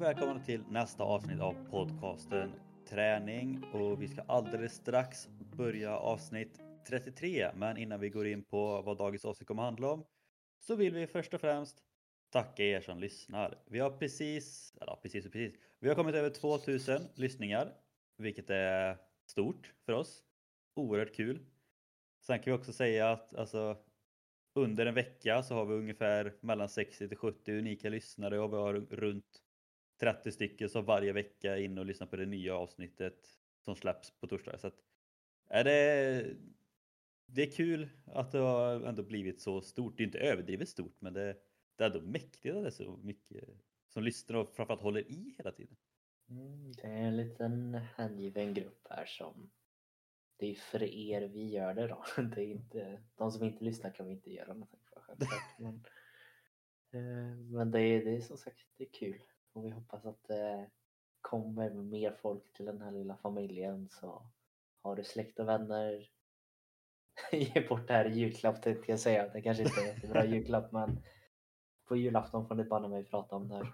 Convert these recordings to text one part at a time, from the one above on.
och välkomna till nästa avsnitt av podcasten Träning och vi ska alldeles strax börja avsnitt 33. Men innan vi går in på vad dagens avsnitt kommer handla om så vill vi först och främst tacka er som lyssnar. Vi har precis, eller precis och precis, vi har kommit över 2000 lyssningar, vilket är stort för oss. Oerhört kul. Sen kan vi också säga att alltså, under en vecka så har vi ungefär mellan 60 till 70 unika lyssnare och vi har runt 30 stycken som varje vecka är inne och lyssnar på det nya avsnittet som släpps på torsdag. Så att, är det, det är kul att det har ändå blivit så stort. Det är inte överdrivet stort men det, det är ändå mäktigt att det är så mycket som lyssnar och framförallt håller i hela tiden. Mm, det är en liten hängiven grupp här som det är för er vi gör det då. Det är inte, de som inte lyssnar kan vi inte göra någonting för självklart. Men, eh, men det, är, det är som sagt det är kul och vi hoppas att det kommer mer folk till den här lilla familjen så har du släkt och vänner ge bort det här i julklapp tänkte jag säga. Det kanske inte är en jättebra julklapp men på julafton får ni banne mig prata om det här.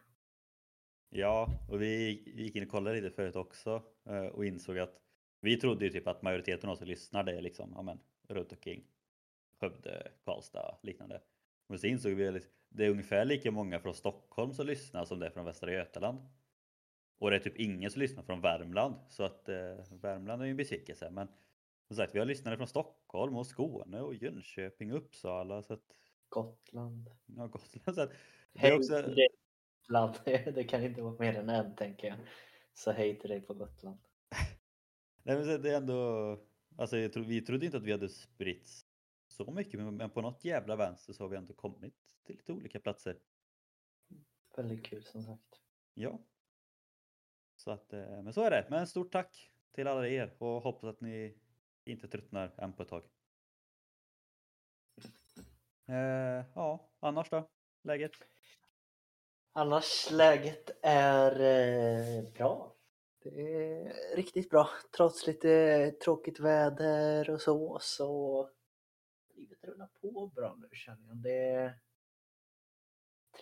Ja, och vi gick in och kollade lite förut också eh, och insåg att vi trodde ju typ att majoriteten av oss som lyssnade är liksom, ja men, runt omkring Skövde, Karlstad, liknande. Men så insåg vi att det är ungefär lika många från Stockholm som lyssnar som det är från Västra Götaland. Och det är typ ingen som lyssnar från Värmland, så att eh, Värmland är ju en besvikelse. Men som sagt, vi har lyssnare från Stockholm och Skåne och Jönköping och Uppsala. Så att, Gotland. Ja, Gotland. Så att, det är också... Gotland. Det kan inte vara mer än en tänker jag. Så hej till dig på Gotland. Nej, men det är ändå... Alltså, jag tro, vi trodde inte att vi hade spritts så mycket, men på något jävla vänster så har vi ändå kommit till lite olika platser. Väldigt kul som sagt. Ja. Så att, eh, men så är det. Men stort tack till alla er och hoppas att ni inte tröttnar än på ett tag. Eh, ja, annars då? Läget? Annars läget är eh, bra. Det är riktigt bra. Trots lite tråkigt väder och så, så rullar på bra nu känner jag. Det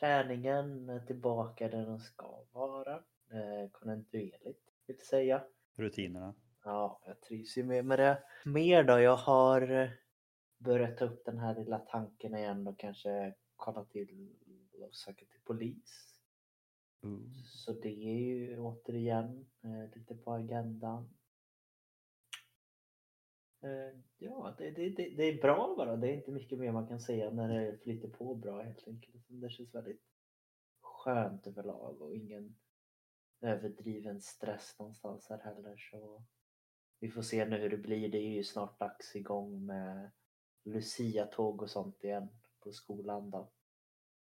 Träningen är tillbaka där den ska vara. Eh, kontinuerligt vill säga. Rutinerna? Ja, jag trivs ju med, med det. Mer då, jag har börjat ta upp den här lilla tanken igen och kanske kolla till och söka till polis. Mm. Så det är ju återigen eh, lite på agendan. Eh, ja, det, det, det, det, är bra bara. Det är inte mycket mer man kan säga när det flyter på bra helt enkelt. Det känns väldigt skönt överlag och ingen överdriven stress någonstans här heller. Så vi får se nu hur det blir. Det är ju snart dags igång med Lucia-tåg och sånt igen på skolan då.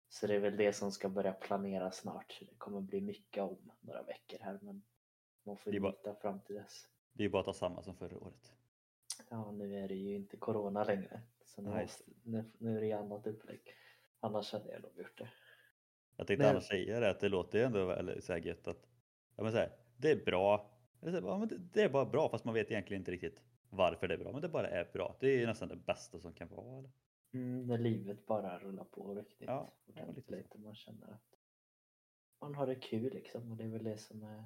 Så det är väl det som ska börja planera snart. Så det kommer bli mycket om några veckor här men man får ju bara, fram till dess. Det är ju bara att ta samma som förra året. Ja, nu är det ju inte corona längre. Så nu, måste, nu, nu är det ju annat upplägg. Annars hade jag nog gjort det. Jag tänkte men... annars säga det att det låter ju ändå väldigt så här gött att ja, men så här, det är bra. Det är bara bra fast man vet egentligen inte riktigt varför det är bra. Men det bara är bra. Det är nästan det bästa som kan vara. Eller? Mm, när livet bara rullar på riktigt ja, ordentligt. Lite. Man känner att man har det kul liksom och det är väl det som är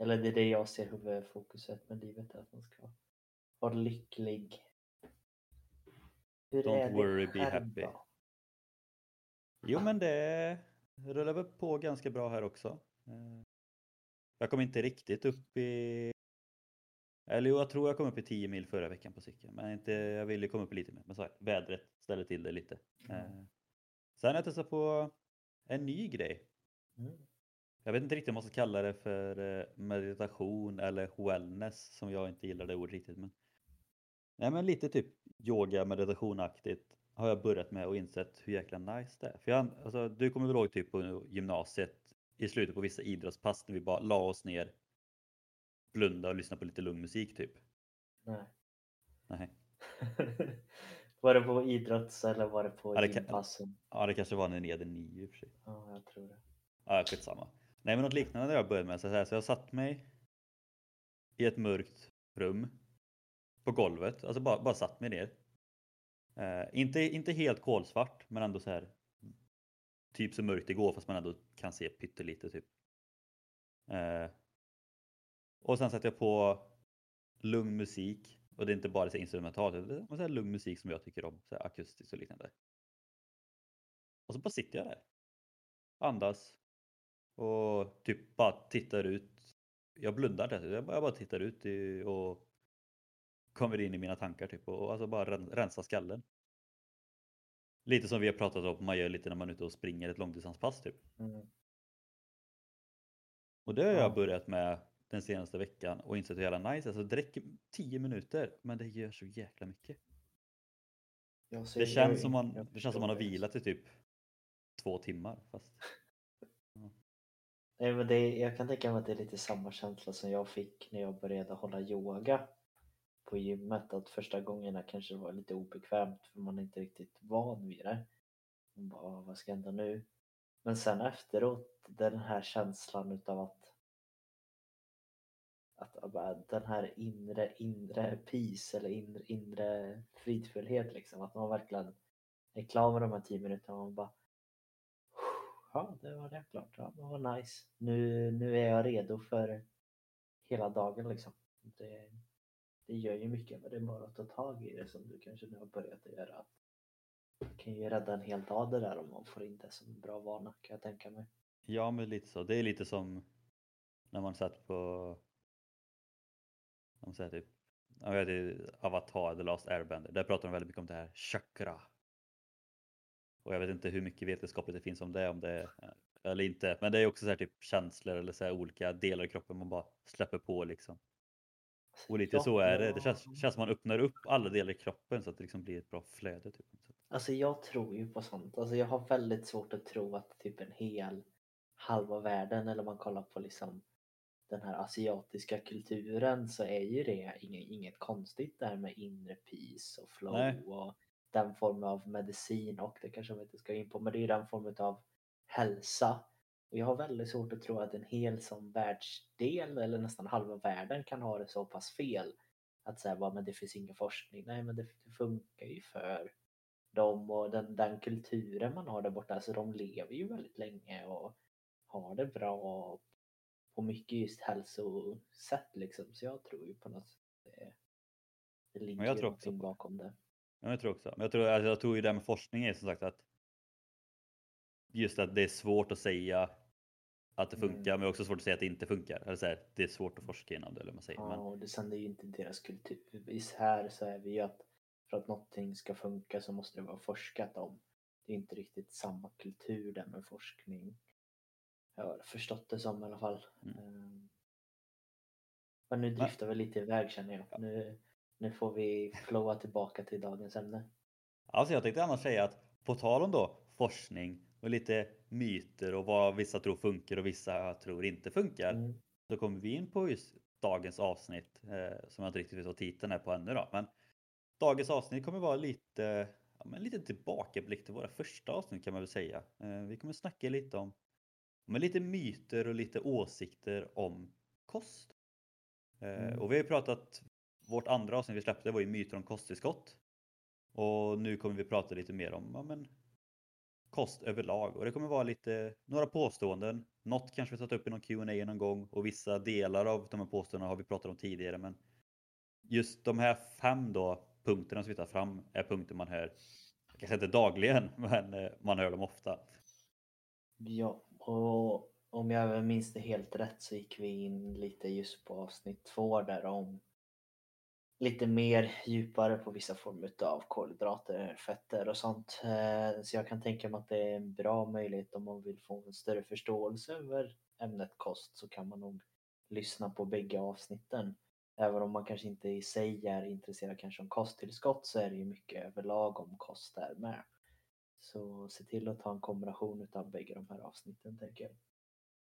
eller det är det jag ser huvudfokuset med livet att man ska vara lycklig. Hur Don't worry, be happy. Då? Jo men det rullar väl på ganska bra här också. Eh, jag kom inte riktigt upp i eller jo, jag tror jag kom upp i 10 mil förra veckan på cykeln. Men inte, jag ville komma upp lite mer. Men så här, vädret ställer till det lite. Mm. sen har jag testat på en ny grej. Mm. Jag vet inte riktigt om man ska kalla det för eh, meditation eller wellness som jag inte gillar det ordet riktigt. Men... Nej men lite typ yoga meditationaktigt har jag börjat med och insett hur jäkla nice det är. För jag, alltså, du kommer väl ihåg typ på gymnasiet i slutet på vissa idrottspass när vi bara la oss ner blunda och lyssna på lite lugn musik typ? Nej. Nej. var det på idrotts eller var det på ja, det gympassen? Ja, det kanske var när ni hade nio i och för sig. Ja, jag tror det. Ja, skitsamma. Nej, men något liknande jag började med. Så, här, så jag satt mig i ett mörkt rum på golvet, alltså bara, bara satt mig ner. Eh, inte, inte helt kolsvart, men ändå så här typ så mörkt det går fast man ändå kan se pyttelite typ. Eh, och sen sätter jag på lugn musik och det är inte bara så instrumentalt, utan så här lugn musik som jag tycker om, så akustiskt och liknande. Och så bara sitter jag där. Andas. Och typ bara tittar ut. Jag blundar inte, jag bara, tittar ut och kommer in i mina tankar typ och alltså bara rensa skallen. Lite som vi har pratat om, man gör lite när man är ute och springer ett långdistanspass typ. Mm. Och det har jag börjat med den senaste veckan och insett hur jävla nice. Alltså det räcker 10 minuter men det gör så jäkla mycket. Det känns, som man, det känns som man har vilat i typ två timmar. Fast... Ja. Nej, men det, jag kan tänka mig att det är lite samma känsla som jag fick när jag började hålla yoga på gymmet. Att första gångerna kanske var lite obekvämt för man är inte riktigt van vid det. Man bara, vad ska hända nu? Men sen efteråt, den här känslan utav att att den här inre, inre peace eller inre, inre fridfullhet liksom. Att man verkligen är klar med de här tio minuterna och man bara Ja, det var det klart. Ja, det var nice. Nu, nu är jag redo för hela dagen liksom. Det, det gör ju mycket men det är bara att ta tag i det som du kanske nu har börjat göra. Det kan ju rädda en hel dag det där om man får in det som en bra vana kan jag tänka mig. Ja men lite så. Det är lite som när man satt på de säger typ jag vet, Avatar, The Last Airbender. Där pratar de väldigt mycket om det här chakra. Och jag vet inte hur mycket vetenskapligt det finns om det, om det eller inte. Men det är också så här typ känslor eller så här olika delar i kroppen man bara släpper på liksom. Och lite ja, så är det. Det känns, känns som man öppnar upp alla delar i kroppen så att det liksom blir ett bra flöde. Typ. Alltså jag tror ju på sånt. Alltså jag har väldigt svårt att tro att typ en hel halva världen eller man kollar på liksom den här asiatiska kulturen så är ju det inget, inget konstigt där med inre peace och flow Nej. och den formen av medicin och det kanske vi inte ska in på men det är den formen av hälsa. Och jag har väldigt svårt att tro att en hel som världsdel eller nästan halva världen kan ha det så pass fel. Att säga men det finns ingen forskning. Nej men det, det funkar ju för dem och den, den kulturen man har där borta. Alltså de lever ju väldigt länge och har det bra på mycket just hälsosätt liksom. Så jag tror ju på något sätt det, det ligger jag tror också bakom det. Ja, jag tror också. Men jag tror, alltså, jag tror ju det med forskning är som sagt att just att det är svårt att säga att det funkar mm. men också svårt att säga att det inte funkar. Eller så här, det är svårt att forska inom det. Eller man säger. Ja, och det, sen är ju inte deras kultur. Här så är vi ju att för att någonting ska funka så måste det vara forskat om. Det är inte riktigt samma kultur där med forskning. Jag har förstått det som i alla fall. Mm. Ehm, men nu driftar vi lite iväg känner jag. Nu, nu får vi flowa tillbaka till dagens ämne. Alltså jag tänkte annars säga att på tal om då forskning och lite myter och vad vissa tror funkar och vissa tror inte funkar. Mm. Då kommer vi in på just dagens avsnitt eh, som jag inte riktigt vet vad titeln är på ännu då. Men dagens avsnitt kommer vara lite, ja, men lite tillbakablick till våra första avsnitt kan man väl säga. Eh, vi kommer snacka lite om men lite myter och lite åsikter om kost. Eh, mm. Och vi har ju pratat, vårt andra avsnitt vi släppte var ju myter om kosttillskott. Och nu kommer vi prata lite mer om ja, men, kost överlag och det kommer vara lite några påståenden. Något kanske vi tagit upp i någon Q&A någon gång och vissa delar av de här påståendena har vi pratat om tidigare men just de här fem då punkterna som vi tar fram är punkter man hör, kanske inte dagligen, men eh, man hör dem ofta. Ja, och om jag minns det helt rätt så gick vi in lite just på avsnitt två där om lite mer djupare på vissa former av kolhydrater, fetter och sånt. Eh, så jag kan tänka mig att det är en bra möjlighet om man vill få en större förståelse över ämnet kost så kan man nog lyssna på bägge avsnitten. Även om man kanske inte i sig är intresserad kanske om kosttillskott så är det ju mycket överlag om kost där med. Så se till att ta en kombination utav bägge de här avsnitten tänker jag.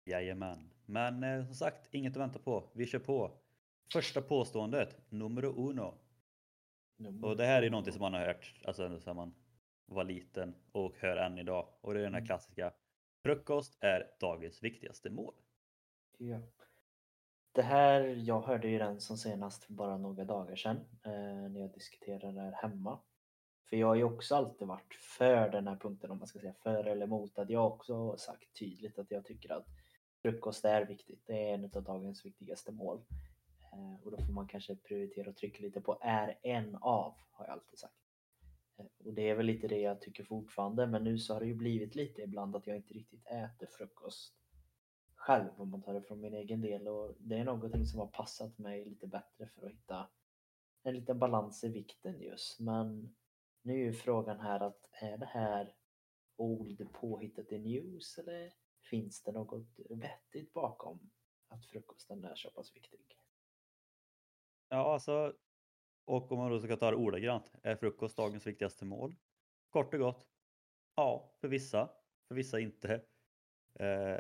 Jajamän. Men eh, som sagt, inget att vänta på. Vi kör på. Första påståendet, numero uno. Numero och det här är någonting som man har hört alltså, sedan man var liten och hör än idag. Och det är den här mm. klassiska Frukost är dagens viktigaste mål. Ja. Det här, jag hörde ju den som senast för bara några dagar sedan eh, när jag diskuterade det här hemma. För jag har ju också alltid varit för den här punkten om man ska säga för eller emot. Att jag också har sagt tydligt att jag tycker att frukost är viktigt. Det är en av dagens viktigaste mål. Eh, och då får man kanske prioritera och trycka lite på är en av, har jag alltid sagt. Eh, och det är väl lite det jag tycker fortfarande, men nu så har det ju blivit lite ibland att jag inte riktigt äter frukost själv om man tar det från min egen del och det är någonting som har passat mig lite bättre för att hitta en liten balans i vikten just. Men nu är ju frågan här att är det här old påhittat i news eller finns det något vettigt bakom att frukosten är så pass viktig? Ja, alltså, och om man då ska ta det ordagrant, är frukost dagens viktigaste mål? Kort och gott, ja, för vissa, för vissa inte. Eh,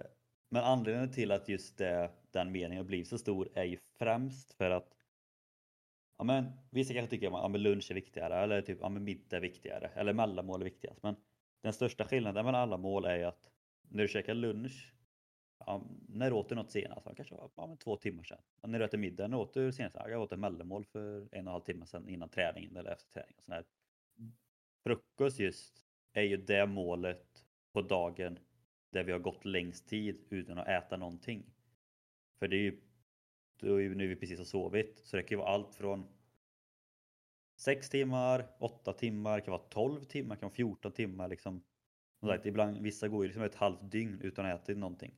men anledningen till att just det, den meningen blir så stor är ju främst för att ja, men, vissa kanske tycker att ja, lunch är viktigare eller typ ja, men middag är viktigare eller mellanmål är viktigast. Men den största skillnaden mellan alla mål är ju att när du käkar lunch, ja, när åt du något senast? Kanske ja, men två timmar sedan. Ja, när du äter middag, när åt du senast? Jag åt ett mellanmål för en och en halv timme sedan innan träningen eller efter träningen. Och här. Frukost just är ju det målet på dagen där vi har gått längst tid utan att äta någonting. För det är ju, då är nu vi precis har sovit så det kan ju vara allt från 6 timmar, 8 timmar, kan vara 12 timmar, kan vara 14 timmar liksom. Som sagt, ibland, vissa går ju liksom ett halvt dygn utan att äta någonting.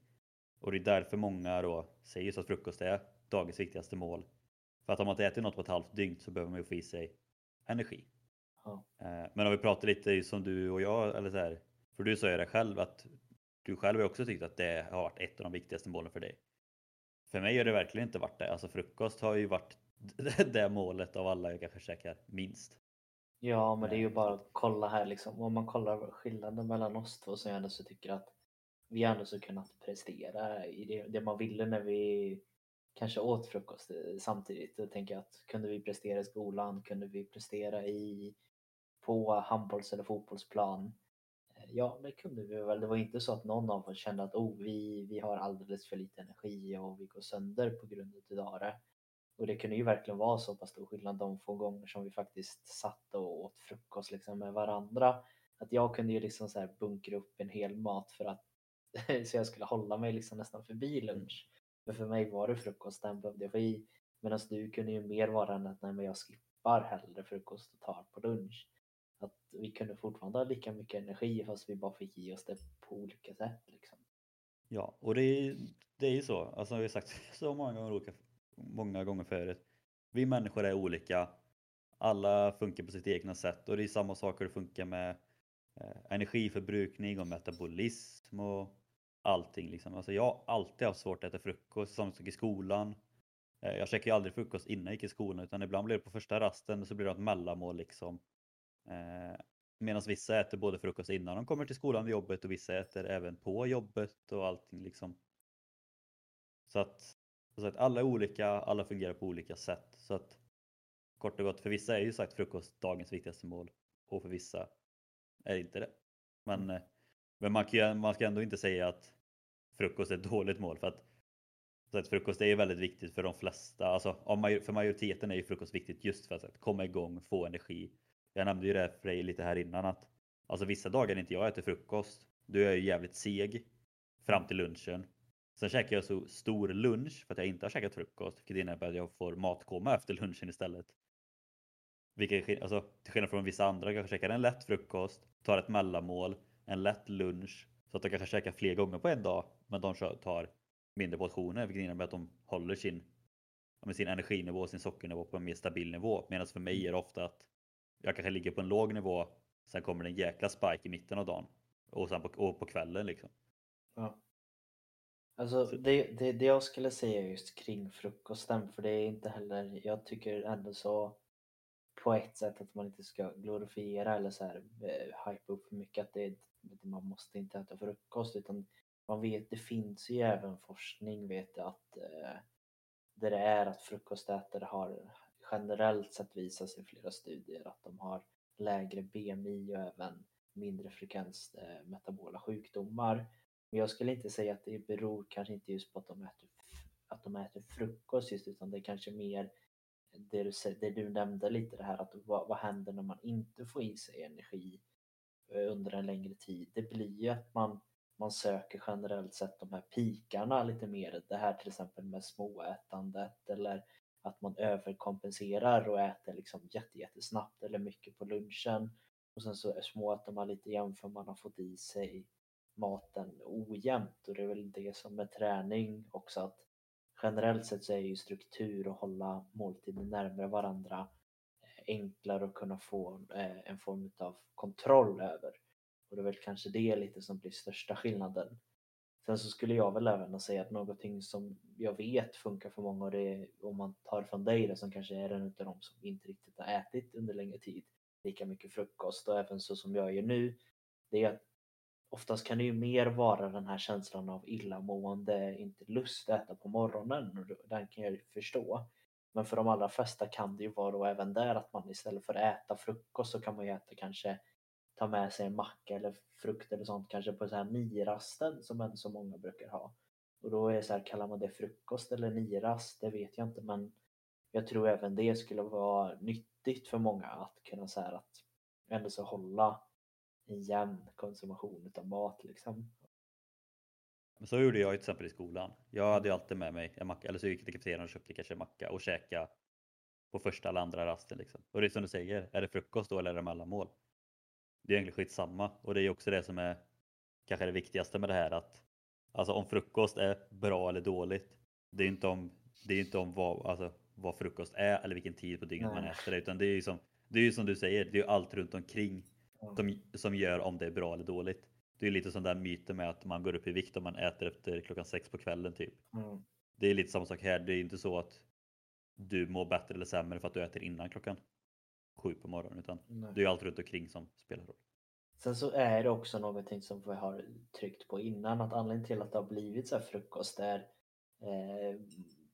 Och det är därför många då säger just att frukost är dagens viktigaste mål. För att om man inte äter något på ett halvt dygn så behöver man ju få i sig energi. Ja. Eh, men om vi pratar lite som du och jag, eller så här, för du sa ju det själv att du själv har också tyckt att det har varit ett av de viktigaste målen för dig. För mig har det verkligen inte varit det. Alltså frukost har ju varit det målet av alla jag kanske käkar minst. Ja, men det är ju bara att kolla här liksom. Om man kollar skillnaden mellan oss två så jag ändå så tycker att vi ändå så kunnat prestera i det, det man ville när vi kanske åt frukost eh, samtidigt. Då tänker jag att kunde vi prestera i skolan, kunde vi prestera i på handbolls eller fotbollsplan eh, ja, det kunde vi väl. Det var inte så att någon av oss kände att oh, vi, vi har alldeles för lite energi och vi går sönder på grund av det. Och det kunde ju verkligen vara så pass stor skillnad de få gånger som vi faktiskt satt och åt frukost liksom med varandra. Att jag kunde ju liksom så här bunkra upp en hel mat för att så jag skulle hålla mig liksom nästan förbi lunch. Men för mig var det frukost, den behövde jag få i. Medan du kunde ju mer vara än att nej, men jag skippar hellre frukost och tar på lunch att vi kunde fortfarande ha lika mycket energi fast vi bara fick i oss det på olika sätt. Liksom. Ja, och det är, det är ju så, alltså vi har sagt så många gånger, många gånger förut. Vi människor är olika. Alla funkar på sitt egna sätt och det är samma saker det funkar med eh, energiförbrukning och metabolism och allting. Liksom. Alltså jag har alltid haft svårt att äta frukost, samma sak i skolan. Eh, jag käkar ju aldrig frukost innan jag gick i skolan utan ibland blir det på första rasten så blir det ett mellanmål liksom. Eh, Medan vissa äter både frukost innan de kommer till skolan vid jobbet och vissa äter även på jobbet och allting liksom. Så att, så att alla är olika, alla fungerar på olika sätt. Så att kort och gott, för vissa är ju sagt frukost dagens viktigaste mål och för vissa är det inte det. Men, eh, men man, kan, man ska ändå inte säga att frukost är ett dåligt mål för att, så att frukost är väldigt viktigt för de flesta. Alltså, för majoriteten är ju frukost viktigt just för att komma igång, få energi jag nämnde ju det för dig lite här innan att alltså vissa dagar när inte jag äter frukost, då är jag ju jävligt seg fram till lunchen. Sen käkar jag så stor lunch för att jag inte har käkat frukost, vilket innebär att jag får matkoma efter lunchen istället. Vilket, alltså, till skillnad från vissa andra kanske käkar en lätt frukost, tar ett mellanmål, en lätt lunch, så att de kanske käkar fler gånger på en dag, men de tar mindre portioner, vilket innebär att de håller sin, sin energinivå, sin sockernivå på en mer stabil nivå. Medan för mig är det ofta att jag kanske ligger på en låg nivå, sen kommer det en jäkla spike i mitten av dagen och sen på, och på kvällen liksom. Ja. Alltså det, det, det jag skulle säga just kring frukosten, för det är inte heller, jag tycker ändå så på ett sätt att man inte ska glorifiera eller så här eh, hypa upp för mycket att det, man måste inte äta frukost utan man vet, det finns ju även forskning vet jag att eh, där det är att frukostätare har generellt sett visar sig i flera studier att de har lägre BMI och även mindre frekvens eh, metabola sjukdomar. Men jag skulle inte säga att det beror kanske inte just på att de äter, att de äter frukost just utan det är kanske mer det du, det du nämnde lite det här att vad, vad händer när man inte får i sig energi eh, under en längre tid? Det blir ju att man, man söker generellt sett de här pikarna lite mer. Det här till exempel med småätandet eller att man överkompenserar och äter liksom jättesnabbt eller mycket på lunchen. Och sen så småäter man lite igen för man har fått i sig maten ojämnt och det är väl det som med träning också att generellt sett så är ju struktur och hålla måltiden närmare varandra eh, enklare att kunna få eh, en form av kontroll över. Och det är väl kanske det lite som blir största skillnaden. Sen så skulle jag väl även säga att någonting som jag vet funkar för många och det är om man tar från dig det som kanske är en av de som inte riktigt har ätit under längre tid lika mycket frukost och även så som jag gör nu. Det är att oftast kan det ju mer vara den här känslan av illamående, inte lust att äta på morgonen och den kan jag ju förstå. Men för de allra flesta kan det ju vara då även där att man istället för att äta frukost så kan man ju äta kanske ta med sig en macka eller frukt eller sånt kanske på så här nirasten som ändå så många brukar ha. Och då är det så här, kallar man det frukost eller nirast? Det vet jag inte men jag tror även det skulle vara nyttigt för många att kunna säga att ändå så hålla en jämn konsumtion av mat liksom. Så gjorde jag till exempel i skolan. Jag hade ju alltid med mig en macka, eller så gick jag till kafeterian och köpte kanske en macka och käka på första eller andra rasten. Liksom. Och det är som du säger, är det frukost då eller är det mellanmål? Det är egentligen skitsamma och det är också det som är kanske det viktigaste med det här att alltså om frukost är bra eller dåligt. Det är inte om, det är inte om vad, alltså, vad frukost är eller vilken tid på dygnet Nej. man äter det utan det är ju som, det är ju som du säger, det är ju allt runt omkring som, som gör om det är bra eller dåligt. Det är lite som den myten med att man går upp i vikt om man äter efter klockan sex på kvällen typ. Mm. Det är lite samma sak här. Det är inte så att du mår bättre eller sämre för att du äter innan klockan sju på morgonen utan Nej. det är allt runt omkring som spelar roll. Sen så är det också någonting som vi har tryckt på innan att anledningen till att det har blivit så här frukost är eh,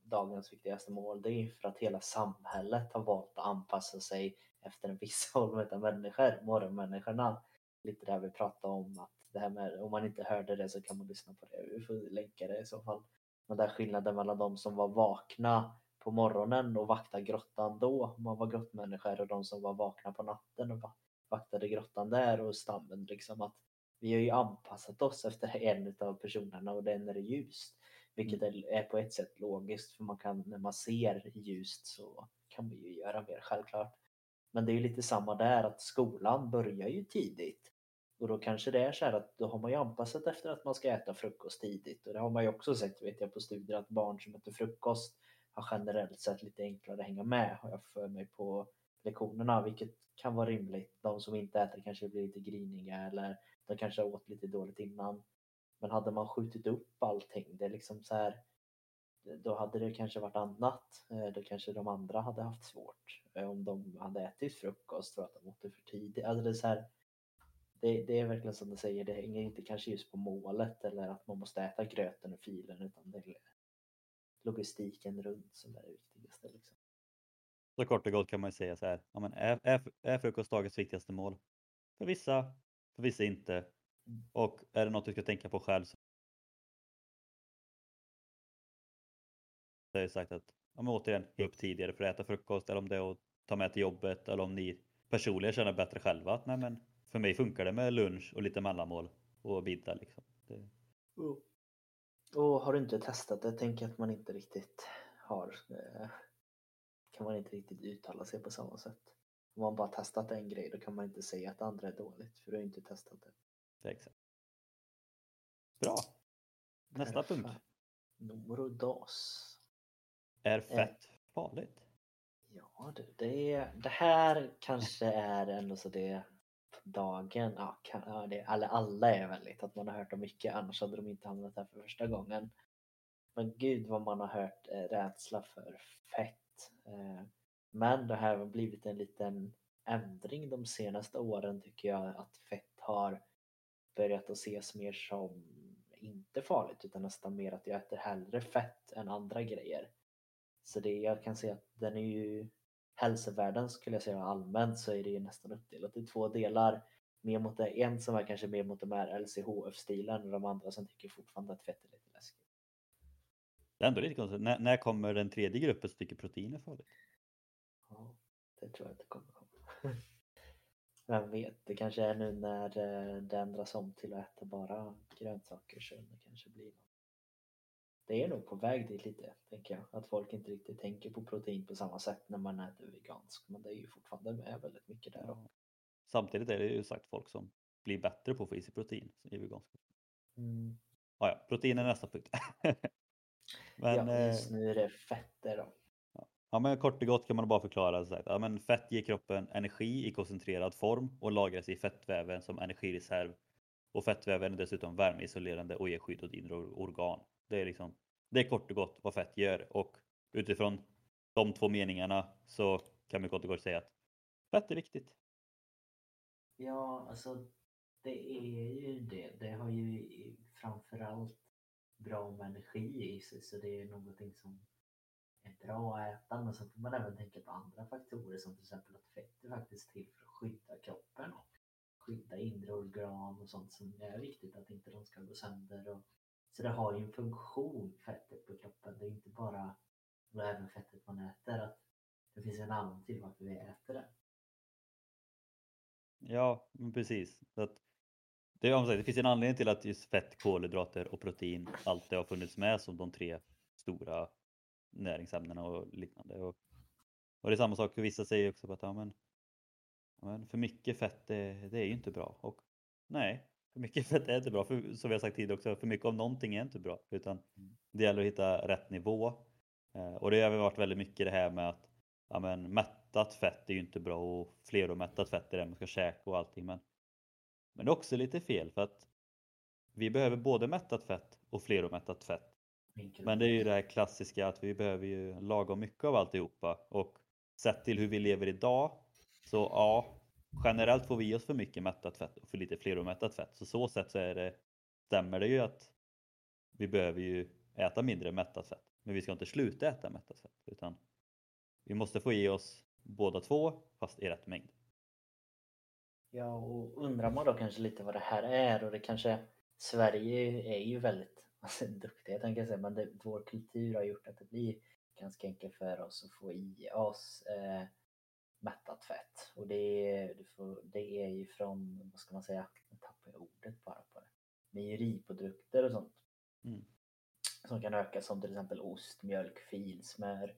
dagens viktigaste mål det är för att hela samhället har valt att anpassa sig efter en viss håll av människor, morgonmänniskorna. Lite där vi pratade om att det här med, om man inte hörde det så kan man lyssna på det. Vi får länka det i så fall. Men där skillnaden mellan de som var vakna på morgonen och vaktade grottan då, man var grottmänniskor, och de som var vakna på natten och vaktade grottan där och stammen liksom att vi har ju anpassat oss efter en av personerna och den är ljust. Vilket mm. är på ett sätt logiskt för man kan, när man ser ljust så kan vi ju göra mer självklart. Men det är ju lite samma där att skolan börjar ju tidigt. Och då kanske det är så här att då har man ju anpassat efter att man ska äta frukost tidigt. Och det har man ju också sett vet jag på studier att barn som äter frukost har generellt sett lite enklare att hänga med har jag för mig på lektionerna vilket kan vara rimligt. De som inte äter kanske blir lite griniga eller de kanske åt lite dåligt innan. Men hade man skjutit upp allting, det är liksom så här då hade det kanske varit annat. Eh, då kanske de andra hade haft svårt eh, om de hade ätit frukost för att de åt det för tidigt. Alltså det, är så här, det, det, är verkligen som du säger, det hänger inte kanske just på målet eller att man måste äta gröten och filen utan det är logistiken runt som är det viktigaste. Liksom. Så kort och gott kan man ju säga så här, ja, men är, är, är frukost dagens viktigaste mål? För vissa, för vissa inte. Mm. Och är det något du ska tänka på själv så Så jag sagt att, ja men återigen, gå upp tidigare för att äta frukost eller om det är att ta med till jobbet eller om ni personligen känner bättre själva att nej men för mig funkar det med lunch och lite mellanmål och middag liksom. Det... Mm. Och har du inte testat det, tänker att man inte riktigt har, eh, kan man inte riktigt uttala sig på samma sätt. Om man bara testat en grej då kan man inte säga att andra är dåligt för du har inte testat det. det exakt. Bra. Nästa Perfekt. punkt. Numero dos. Är eh. fett farligt? Ja du, det, det här kanske är ändå så det dagen, ja, kan, ja det, alla, alla är väldigt att man har hört om mycket annars hade de inte hamnat här för första gången. Men gud vad man har hört eh, rädsla för fett. Eh, men det här har blivit en liten ändring de senaste åren tycker jag att fett har börjat att ses mer som inte farligt utan nästan mer att jag äter hellre fett än andra grejer. Så det, jag kan säga att den är ju hälsovärden skulle jag säga allmänt så är det ju nästan uppdelat i två delar. Mer mot det, en som är kanske mer mot de här LCHF-stilen och de andra som tycker fortfarande att fett är lite läskigt. Det är ändå lite konstigt. När, när kommer den tredje gruppen som tycker protein är farligt? tror jag inte kommer komma. Vem vet, det kanske är nu när eh, det ändras om till att äta bara grönsaker så det kanske blir något. Det är nog på väg dit lite, tänker jag. Att folk inte riktigt tänker på protein på samma sätt när man äter vegansk. Men det är ju fortfarande med väldigt mycket där. Ja. Samtidigt är det ju sagt folk som blir bättre på att få i sig protein i vegansk. Mm. Ja, ja, protein är nästa punkt. men, ja, just nu är det fetter då. Ja, men kort och gott kan man bara förklara så här, ja, men fett ger kroppen energi i koncentrerad form och lagras i fettväven som energireserv. Och fettväven är dessutom värmeisolerande och ger skydd åt inre organ. Det är liksom, det är kort och gott vad fett gör och utifrån de två meningarna så kan vi kort och gott säga att fett är viktigt. Ja, alltså det är ju det. Det har ju framförallt bra med energi i sig så det är någonting som är bra att äta men sen får man även tänka på andra faktorer som till exempel att fett är faktiskt till för att skydda kroppen och skydda inre organ och sånt som är viktigt att inte de ska gå sönder. Och, så det har ju en funktion, fettet på kroppen. Det är inte bara, och även fettet man äter, att det finns en anledning till varför vi äter det. Ja, precis. Att det, det finns en anledning till att just fett, kolhydrater och protein alltid har funnits med som de tre stora näringsämnena och liknande. Och, och det är samma sak, vissa säger också att ja, men, ja, men för mycket fett det, det är ju inte bra. Och nej, för mycket fett är inte bra. För, som vi har sagt tidigare också, för mycket av någonting är inte bra. Utan mm. det gäller att hitta rätt nivå. Eh, och det har varit väldigt mycket det här med att ja, men, mättat fett är ju inte bra och fleromättat fett är det man ska käka och allting. Men, men det är också lite fel för att vi behöver både mättat fett och fleromättat fett men det är ju det här klassiska att vi behöver ju lagom mycket av alltihopa och sett till hur vi lever idag så ja, generellt får vi i oss för mycket mättat fett och för lite fleromättat fett. Så så sätt så är det, stämmer det ju att vi behöver ju äta mindre mättat fett. Men vi ska inte sluta äta mättat fett utan vi måste få i oss båda två fast i rätt mängd. Ja, och undrar man då kanske lite vad det här är och det kanske Sverige är ju väldigt alltså, duktiga tänker jag säga, men det, vår kultur har gjort att det blir ganska enkelt för oss att få i oss eh, mättat fett. Och det, får, det är ju från, vad ska man säga, jag tappar ordet bara på det, mejeriprodukter och sånt. Mm. Som kan öka som till exempel ost, mjölk, filsmör.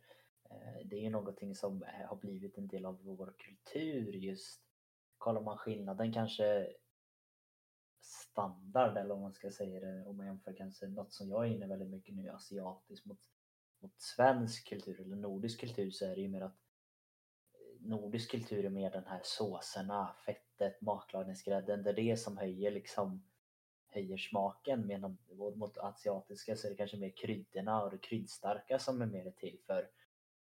Eh, det är ju någonting som har blivit en del av vår kultur just. Kollar man skillnaden kanske standard eller om man ska säga det om man jämför kanske något som jag är inne väldigt mycket nu asiatiskt mot, mot svensk kultur eller nordisk kultur så är det ju mer att nordisk kultur är mer den här såserna, fettet, matlagningsgrädden. Det är det som höjer liksom höjer smaken medan mot asiatiska så är det kanske mer kryddorna och det kryddstarka som är mer till för.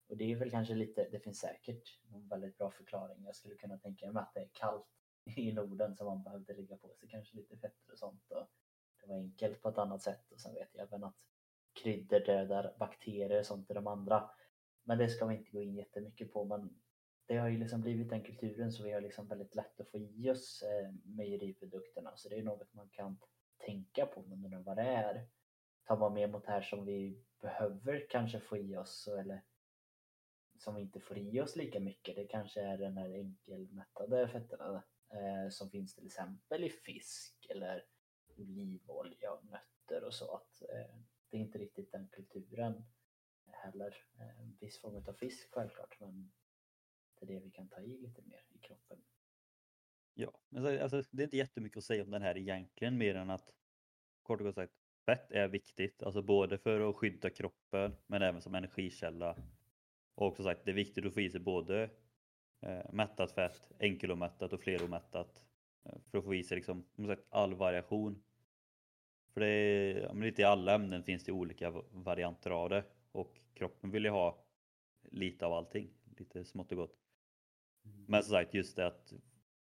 Och det är väl kanske lite, det finns säkert en väldigt bra förklaring. Jag skulle kunna tänka mig att det är kallt i Norden så man behövde lägga på sig kanske lite fetter och sånt. Och det var enkelt på ett annat sätt och sen vet jag även att kryddor dödar bakterier och sånt i de andra. Men det ska vi inte gå in jättemycket på men det har ju liksom blivit den kulturen så vi har liksom väldigt lätt att få i oss eh, mejeriprodukterna så det är något man kan tänka på men undrar vad det är. Tar man med mot det här som vi behöver kanske få i oss eller som vi inte får i oss lika mycket. Det kanske är den här enkelmättade fetterna eh, som finns till exempel i fisk eller olivolja och nötter och så. att eh, Det är inte riktigt den kulturen heller. Eh, viss form av fisk självklart men det är det vi kan ta i lite mer i kroppen. Ja, men alltså, det är inte jättemycket att säga om den här egentligen mer än att kort och gott sagt fett är viktigt, alltså både för att skydda kroppen men även som energikälla. Och som sagt, det är viktigt att få i sig både eh, mättat fett, enkelomättat och fleromättat. Eh, för att få i sig liksom, sagt, all variation. För det är, ja, lite i alla ämnen finns det olika varianter av det och kroppen vill ju ha lite av allting, lite smått och gott. Mm. Men som sagt just det att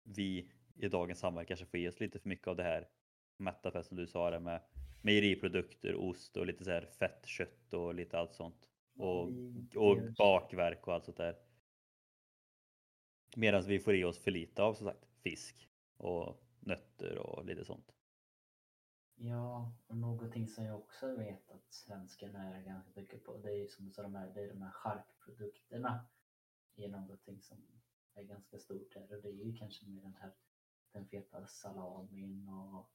vi i dagens samhälle kanske får i oss lite för mycket av det här mätta fett som du sa det med mejeriprodukter, ost och lite så här fett, kött och lite allt sånt. Och, och bakverk och allt sånt där. Medan vi får i oss för lite av som sagt fisk och nötter och lite sånt. Ja, och någonting som jag också vet att svenskarna är ganska mycket på det är som du sa, de här, det är de här charkprodukterna. Är någonting som är ganska stort här och det är ju kanske med den här den feta salamin och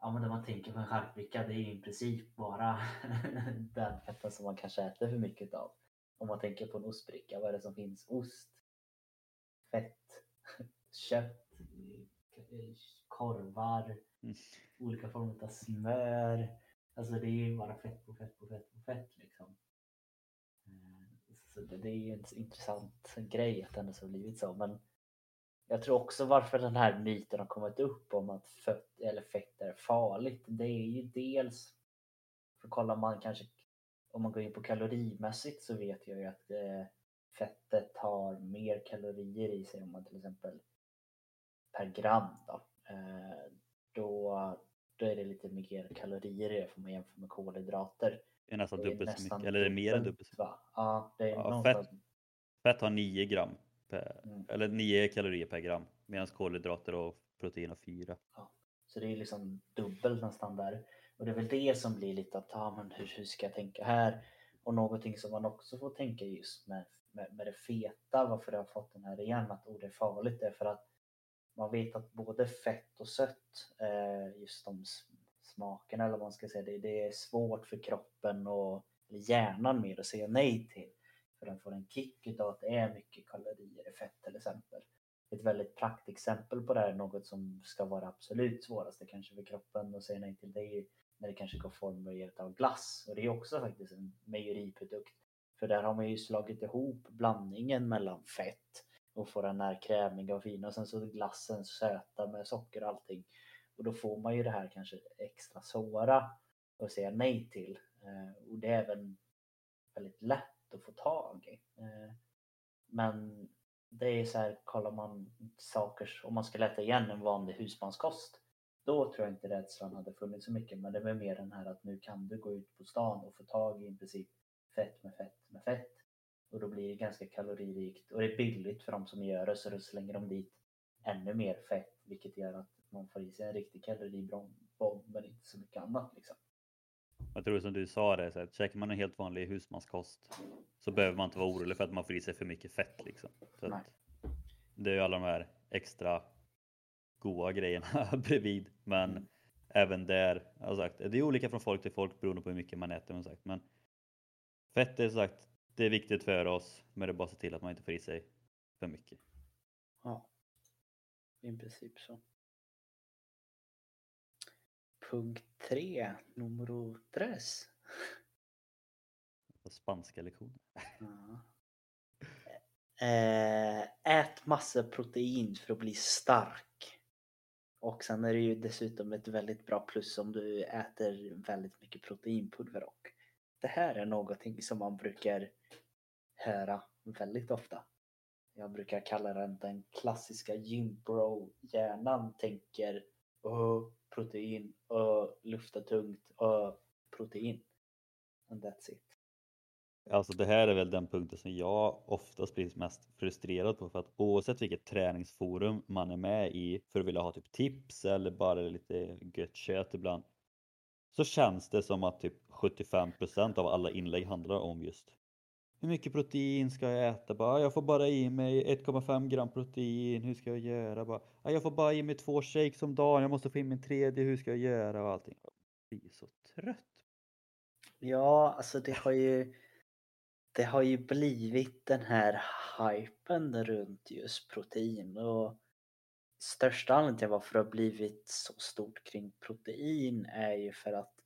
Ja men när man tänker på en charkbricka det är ju i princip bara den fetten som man kanske äter för mycket av. Om man tänker på en ostbricka, vad är det som finns? Ost, fett, kött, korvar, Mm. olika former av smör. Alltså det är ju bara fett på fett på fett på fett liksom. Så det, det är ju en intressant grej att det ändå har blivit så. Men jag tror också varför den här myten har kommit upp om att fett, eller fett är farligt. Det är ju dels, för kollar man kanske, om man går in på kalorimässigt så vet jag ju att eh, fettet har mer kalorier i sig om man till exempel per gram då. Eh, då, då är det lite mer kalorier i det får man jämföra med kolhydrater. Det är nästan Det är dubbelt så mycket, eller mer än dubbelt, så mycket. Ja, det är Ja, någonstans. Fett har 9 gram, per, Mm. eller 9 kalorier per gram, medan kolhydrater och protein har 4. Så det är liksom dubbelt nästan där. Och det är väl det som blir lite att, ah, men hur, hur ska jag tänka här? Och någonting som man också får tänka just med, med, med det feta, varför det har fått den här igen, att oh, det är farligt, det är för att man vet att både fett och sött, eh, just de smaken smakerna eller vad man ska säga, det, det är svårt för kroppen och eller hjärnan mer att säga nej till. För den får en kick utav att det är mycket kalorier i fett till exempel. Ett väldigt praktexempel på det här, något som ska vara absolut svåraste kanske för kroppen att säga nej till, det är ju när det kanske går form av glass. Och det är också faktiskt en mejeriprodukt. För där har man ju slagit ihop blandningen mellan fett och får den här krämiga och fina och sen så glassen söta med socker och allting. Och då får man ju det här kanske extra svåra att säga nej till. Eh, och det är även väldigt lätt att få tag i. Eh, men det är så här, kollar man saker, om man ska äta igen en vanlig husmanskost, då tror jag inte rädslan hade funnits så mycket. Men det var mer den här att nu kan du gå ut på stan och få tag i i princip fett med fett med fett. Och då blir det ganska kaloririkt och det är billigt för de som gör det så då slänger de dit ännu mer fett vilket gör att man får i sig en riktig kaloribomb men inte så mycket annat liksom. Jag tror som du sa det, så att käkar man en helt vanlig husmanskost så behöver man inte vara orolig för att man får i sig för mycket fett. Liksom. Det är ju alla de här extra goda grejerna bredvid. Men Mm. även där, jag sagt, det är olika från folk till folk beroende på hur mycket man äter. Men, sagt. men fett är sagt, det är viktigt för oss. Men det är bara att se till att man inte får i sig för mycket. Ja, i princip så. Punkt tre, numero tres. Spanska lektioner. Ja. Eh, ät massor protein för att bli stark. Och sen är det ju dessutom ett väldigt bra plus om du äter väldigt mycket proteinpulver och det här är någonting som man brukar höra väldigt ofta. Jag brukar kalla den den klassiska gymbro-hjärnan tänker Åh, protein, och lufta tungt, och protein. And that's it. Alltså det här är väl den punkten som jag oftast blir mest frustrerad på för att oavsett vilket träningsforum man är med i för att vilja ha typ tips eller bara lite gött kött ibland så känns det som att typ 75% av alla inlägg handlar om just hur mycket protein ska jag äta? Bara, ah, jag får bara i mig 1,5 gram protein, hur ska jag göra? Bara, ah, jag får bara i mig två shakes om dagen, jag måste få in min tredje, hur ska jag göra? Och allting. Jag blir så trött. Ja, alltså det har ju det har ju blivit den här hypen runt just protein och största anledningen till varför det har blivit så stort kring protein är ju för att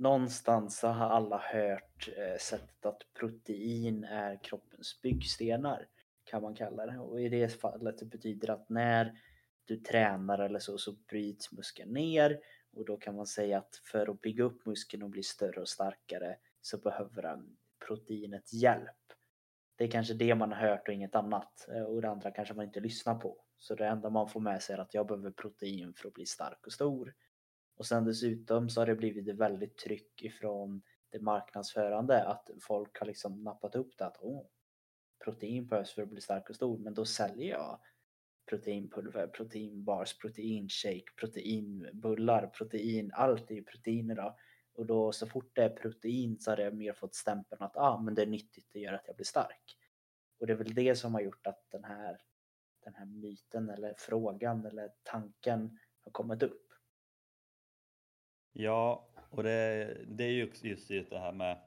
någonstans så har alla hört eh, sättet att protein är kroppens byggstenar kan man kalla det och i det fallet det betyder att när du tränar eller så så bryts muskeln ner och då kan man säga att för att bygga upp muskeln och bli större och starkare så behöver den proteinet hjälp. Det är kanske det man har hört och inget annat eh, och det andra kanske man inte lyssnar på. Så det enda man får med sig är att jag behöver protein för att bli stark och stor. Och sen dessutom så har det blivit ett väldigt tryck ifrån det marknadsförande att folk har liksom nappat upp det att Åh, protein behövs för att bli stark och stor men då säljer jag proteinpulver, proteinbars, proteinshake, proteinbullar, protein, allt är ju proteiner då. Och då så fort det är protein så har det mer fått stämpeln att ah, men det är nyttigt, det gör att jag blir stark. Och det är väl det som har gjort att här, den här myten eller frågan eller tanken har kommit upp. Ja, och det, det är ju just det här med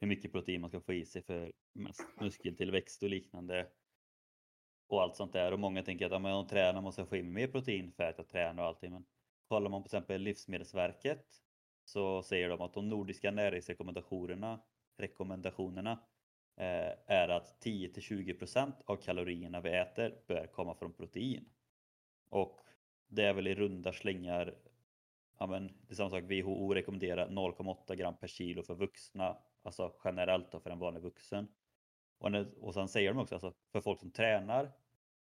hur mycket protein man ska få i sig för muskeltillväxt och liknande. Och allt sånt där. Och många tänker att om man tränar måste jag få i mig mer protein för att jag tränar och allting. Men kollar man på exempel Livsmedelsverket så säger de att de nordiska näringsrekommendationerna rekommendationerna eh, är att 10 till 20 av kalorierna vi äter bör komma från protein. Och det är väl i runda slängar ja men det är samma sak, WHO rekommenderar 0,8 gram per kilo för vuxna, alltså generellt då för en vanlig vuxen. Och, när, och sen säger de också, alltså, för folk som tränar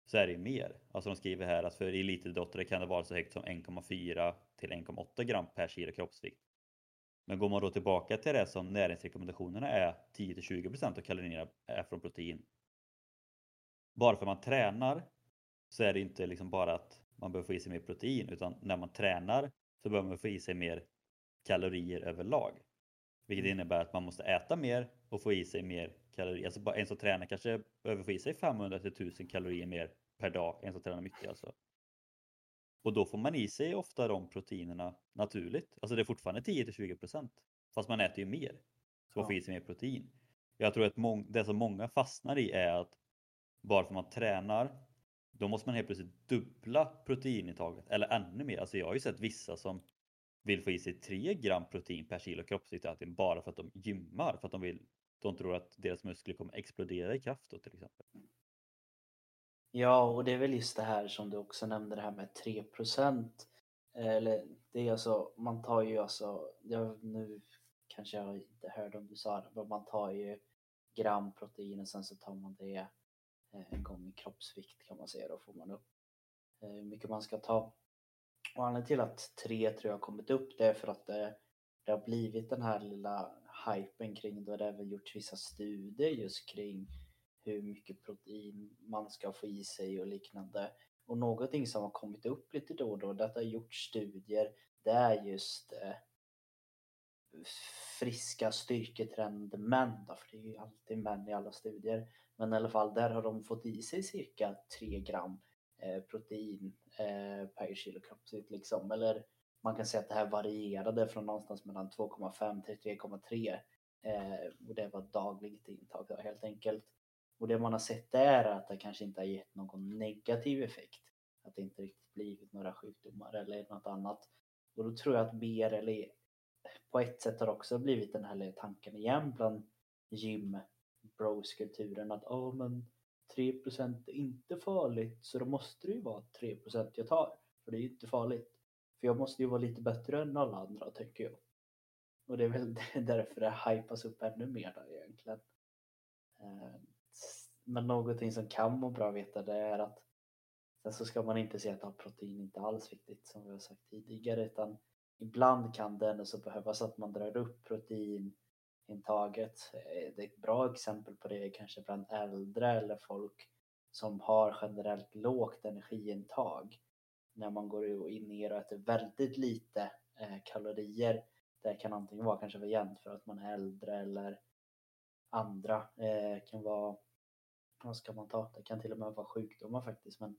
så är det ju mer. Alltså de skriver här att för elitidrottare kan det vara så högt som 1,4 till 1,8 gram per kilo kroppsvikt. Men går man då tillbaka till det som näringsrekommendationerna är 10 till 20 procent av kalorierna är från protein. Bara för att man tränar så är det inte liksom bara att man behöver få i sig mer protein utan när man tränar så behöver man få i sig mer kalorier överlag. Vilket mm. innebär att man måste äta mer och få i sig mer kalorier. Alltså en som tränar kanske behöver få i sig 500 till 1000 kalorier mer per dag. En som tränar mycket alltså. Och då får man i sig ofta de proteinerna naturligt. Alltså det är fortfarande 10 till 20% Fast man äter ju mer. Så man får i sig mer protein. Jag tror att det som många fastnar i är att bara för att man tränar då måste man helt plötsligt dubbla proteinintaget eller ännu mer. Alltså jag har ju sett vissa som vill få i sig 3 gram protein per kilo kroppsvikt bara för att de gymmar för att de vill de tror att deras muskler kommer explodera i kraft då, till exempel. Ja, och det är väl just det här som du också nämnde det här med 3 procent. Eh, eller det är alltså, man tar ju alltså, jag, nu kanske jag inte hörde om du sa det, men man tar ju gram protein och sen så tar man det Eh, gånger kroppsvikt kan man säga. Då får man upp eh, hur mycket man ska ta. Och anledningen till att tre tror jag har kommit upp det är för att det, det har blivit den här lilla hypen kring det. Det har även gjorts vissa studier just kring hur mycket protein man ska få i sig och liknande. Och någonting som har kommit upp lite då och då, det har gjorts studier, det är just eh, friska styrketränade män då, för det är ju alltid män i alla studier. Men i alla fall där har de fått i sig cirka 3 gram eh, protein eh, per kilo kroppsvikt liksom. Eller man kan säga att det här varierade från någonstans mellan 2,5 till 3,3 eh, och det var dagligt intag då, helt enkelt. Och det man har sett är att det kanske inte har gett någon negativ effekt. Att det inte riktigt blivit några sjukdomar eller något annat. Och då tror jag att BRL på ett sätt har också blivit den här tanken igen bland gym bros-kulturen att ja oh, men 3% är inte farligt så då måste det ju vara 3% jag tar. För det är ju inte farligt. För jag måste ju vara lite bättre än alla andra tänker jag. Och det är väl därför det hypas upp ännu mer där egentligen. Eh, men någonting som kan vara bra att veta det är att sen så ska man inte säga att ha protein inte alls viktigt som vi har sagt tidigare utan ibland kan det ändå så behövas att man drar upp protein intaget. Eh, det är ett bra exempel på det kanske bland äldre eller folk som har generellt lågt energiintag. När man går in ner och äter väldigt lite eh, kalorier. Det kan antingen vara kanske jämnt för att man är äldre eller andra. det kan vara, vad ska man ta? Det kan till och med vara sjukdomar faktiskt men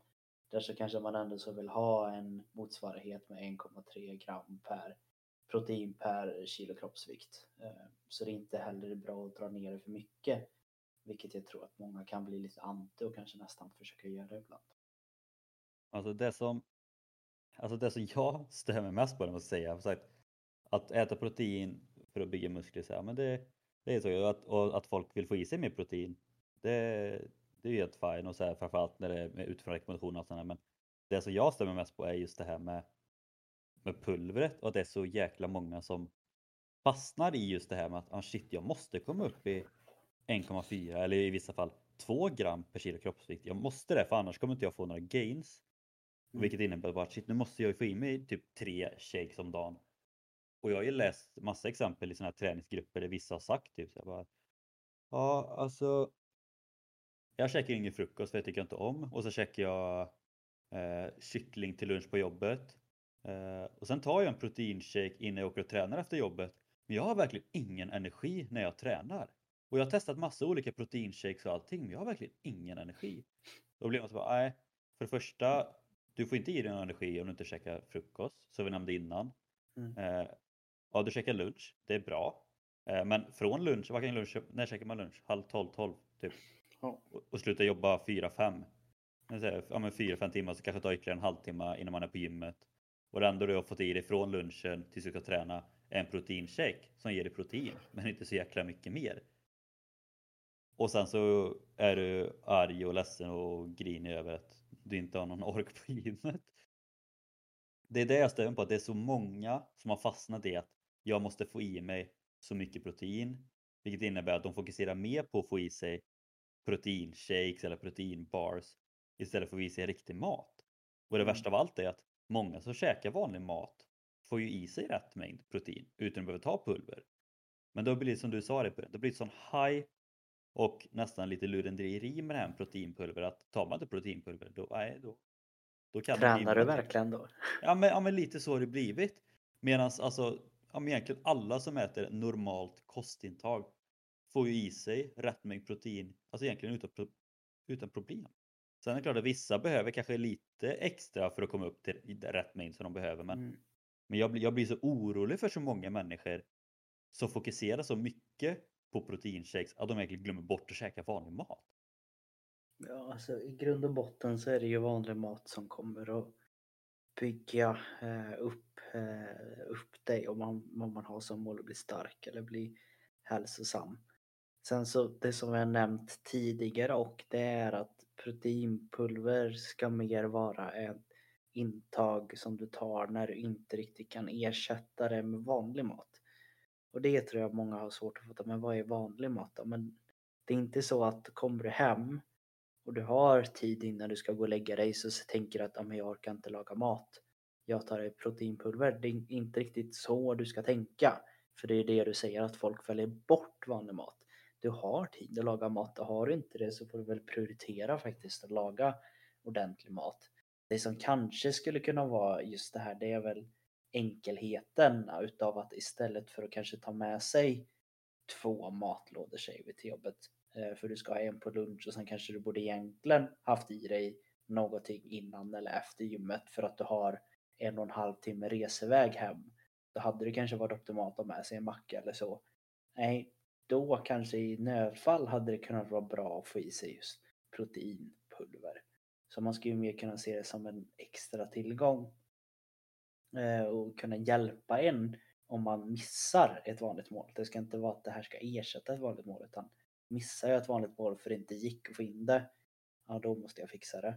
där så kanske man ändå så vill ha en motsvarighet med 1,3 gram per protein per kilo kroppsvikt. Eh, så det är inte heller bra att dra ner det för mycket. Vilket jag tror att många kan bli lite anti och kanske nästan försöka göra ibland. Alltså det som, alltså det som jag stämmer mest på, det måste jag säga, sagt, att äta protein för att bygga muskler, så här, men det, det är så. Att, och att folk vill få i sig mer protein, det, det är ju helt fine och så här, framförallt när det är utifrån rekommendationer och sådär. Men det som jag stämmer mest på är just det här med med pulvret och att det är så jäkla många som fastnar i just det här med att ah, shit, jag måste komma upp i 1,4 eller i vissa fall 2 gram per kilo kroppsvikt. Jag måste det för annars kommer inte jag få några gains. Mm. Vilket innebär bara att shit, nu måste jag få i mig typ tre shakes om dagen. Och jag har ju läst massa exempel i sådana här träningsgrupper där vissa har sagt typ så jag bara Ja, alltså jag käkar ingen frukost för det tycker jag inte om och så käkar jag eh, kyckling till lunch på jobbet och sen tar jag en proteinshake innan jag åker och tränar efter jobbet. Men jag har verkligen ingen energi när jag tränar. Och jag har testat massa olika proteinshakes och allting, men jag har verkligen ingen energi. Då blir man så bara, nej. För det första, du får inte i dig någon energi om du inte käkar frukost, som vi nämnde innan. Mm. Eh, ja, du käkar lunch, det är bra. Eh, men från lunch, vad kan lunch, när käkar man lunch? Halv tolv, tolv typ. Och, och sluta jobba fyra, fem. Ja men fyra, fem timmar så kanske tar ytterligare en halvtimme innan man är på gymmet. Och det enda du har fått i dig från lunchen tills du ska träna är en proteinshake som ger dig protein, men inte så jäkla mycket mer. Och sen så är du arg och ledsen och grinig över att du inte har någon ork på gymmet. Det är det jag stämmer på, att det är så många som har fastnat i att jag måste få i mig så mycket protein. Vilket innebär att de fokuserar mer på att få i sig proteinshakes eller proteinbars istället för att få i sig riktig mat. Och det Mm. värsta av allt är att många som käkar vanlig mat får ju i sig rätt mängd protein utan att behöva ta pulver. Men då blir det som du sa, det det blir ett sån high och nästan lite lurendrejeri med det här med proteinpulver. Att tar man inte proteinpulver, då, nej, då, då kan det Tränar du verkligen då? Ja men, ja men lite så har det blivit. Medan alltså, ja, men egentligen alla som äter normalt kostintag får ju i sig rätt mängd protein, alltså egentligen utan, utan problem. Sen är det klart att vissa behöver kanske lite extra för att komma upp till rätt mängd som de behöver. Men, Mm. men jag, blir, jag blir så orolig för så många människor som fokuserar så mycket på proteinshakes att de egentligen glömmer bort att käka vanlig mat. Ja, alltså i grund och botten så är det ju vanlig mat som kommer att bygga eh, upp, eh, upp dig om man, om man har som mål att bli stark eller bli hälsosam. Sen så det som jag nämnt tidigare och det är att proteinpulver ska mer vara ett intag som du tar när du inte riktigt kan ersätta det med vanlig mat. Och det tror jag många har svårt att fatta, men vad är vanlig mat då? Men det är inte så att kommer du hem och du har tid innan du ska gå och lägga dig så tänker du att jag orkar inte laga mat. Jag tar ett proteinpulver. Det är inte riktigt så du ska tänka. För det är det du säger att folk väljer bort vanlig mat. Du har tid att laga mat och har du inte det så får du väl prioritera faktiskt att laga ordentlig mat. Det som kanske skulle kunna vara just det här det är väl enkelheten utav att istället för att kanske ta med sig två matlådor säger vi till jobbet. Eh, för du ska ha en på lunch och sen kanske du borde egentligen haft i dig någonting innan eller efter gymmet för att du har en och en halv timme reseväg hem. Då hade det kanske varit optimalt att ha med sig en macka eller så. Nej, då kanske i nödfall hade det kunnat vara bra att få i sig just proteinpulver. Så man ska ju mer kunna se det som en extra tillgång eh, och kunna hjälpa en om man missar ett vanligt mål. Det ska inte vara att det här ska ersätta ett vanligt mål utan missar jag ett vanligt mål för det inte gick att få in det, ja då måste jag fixa det.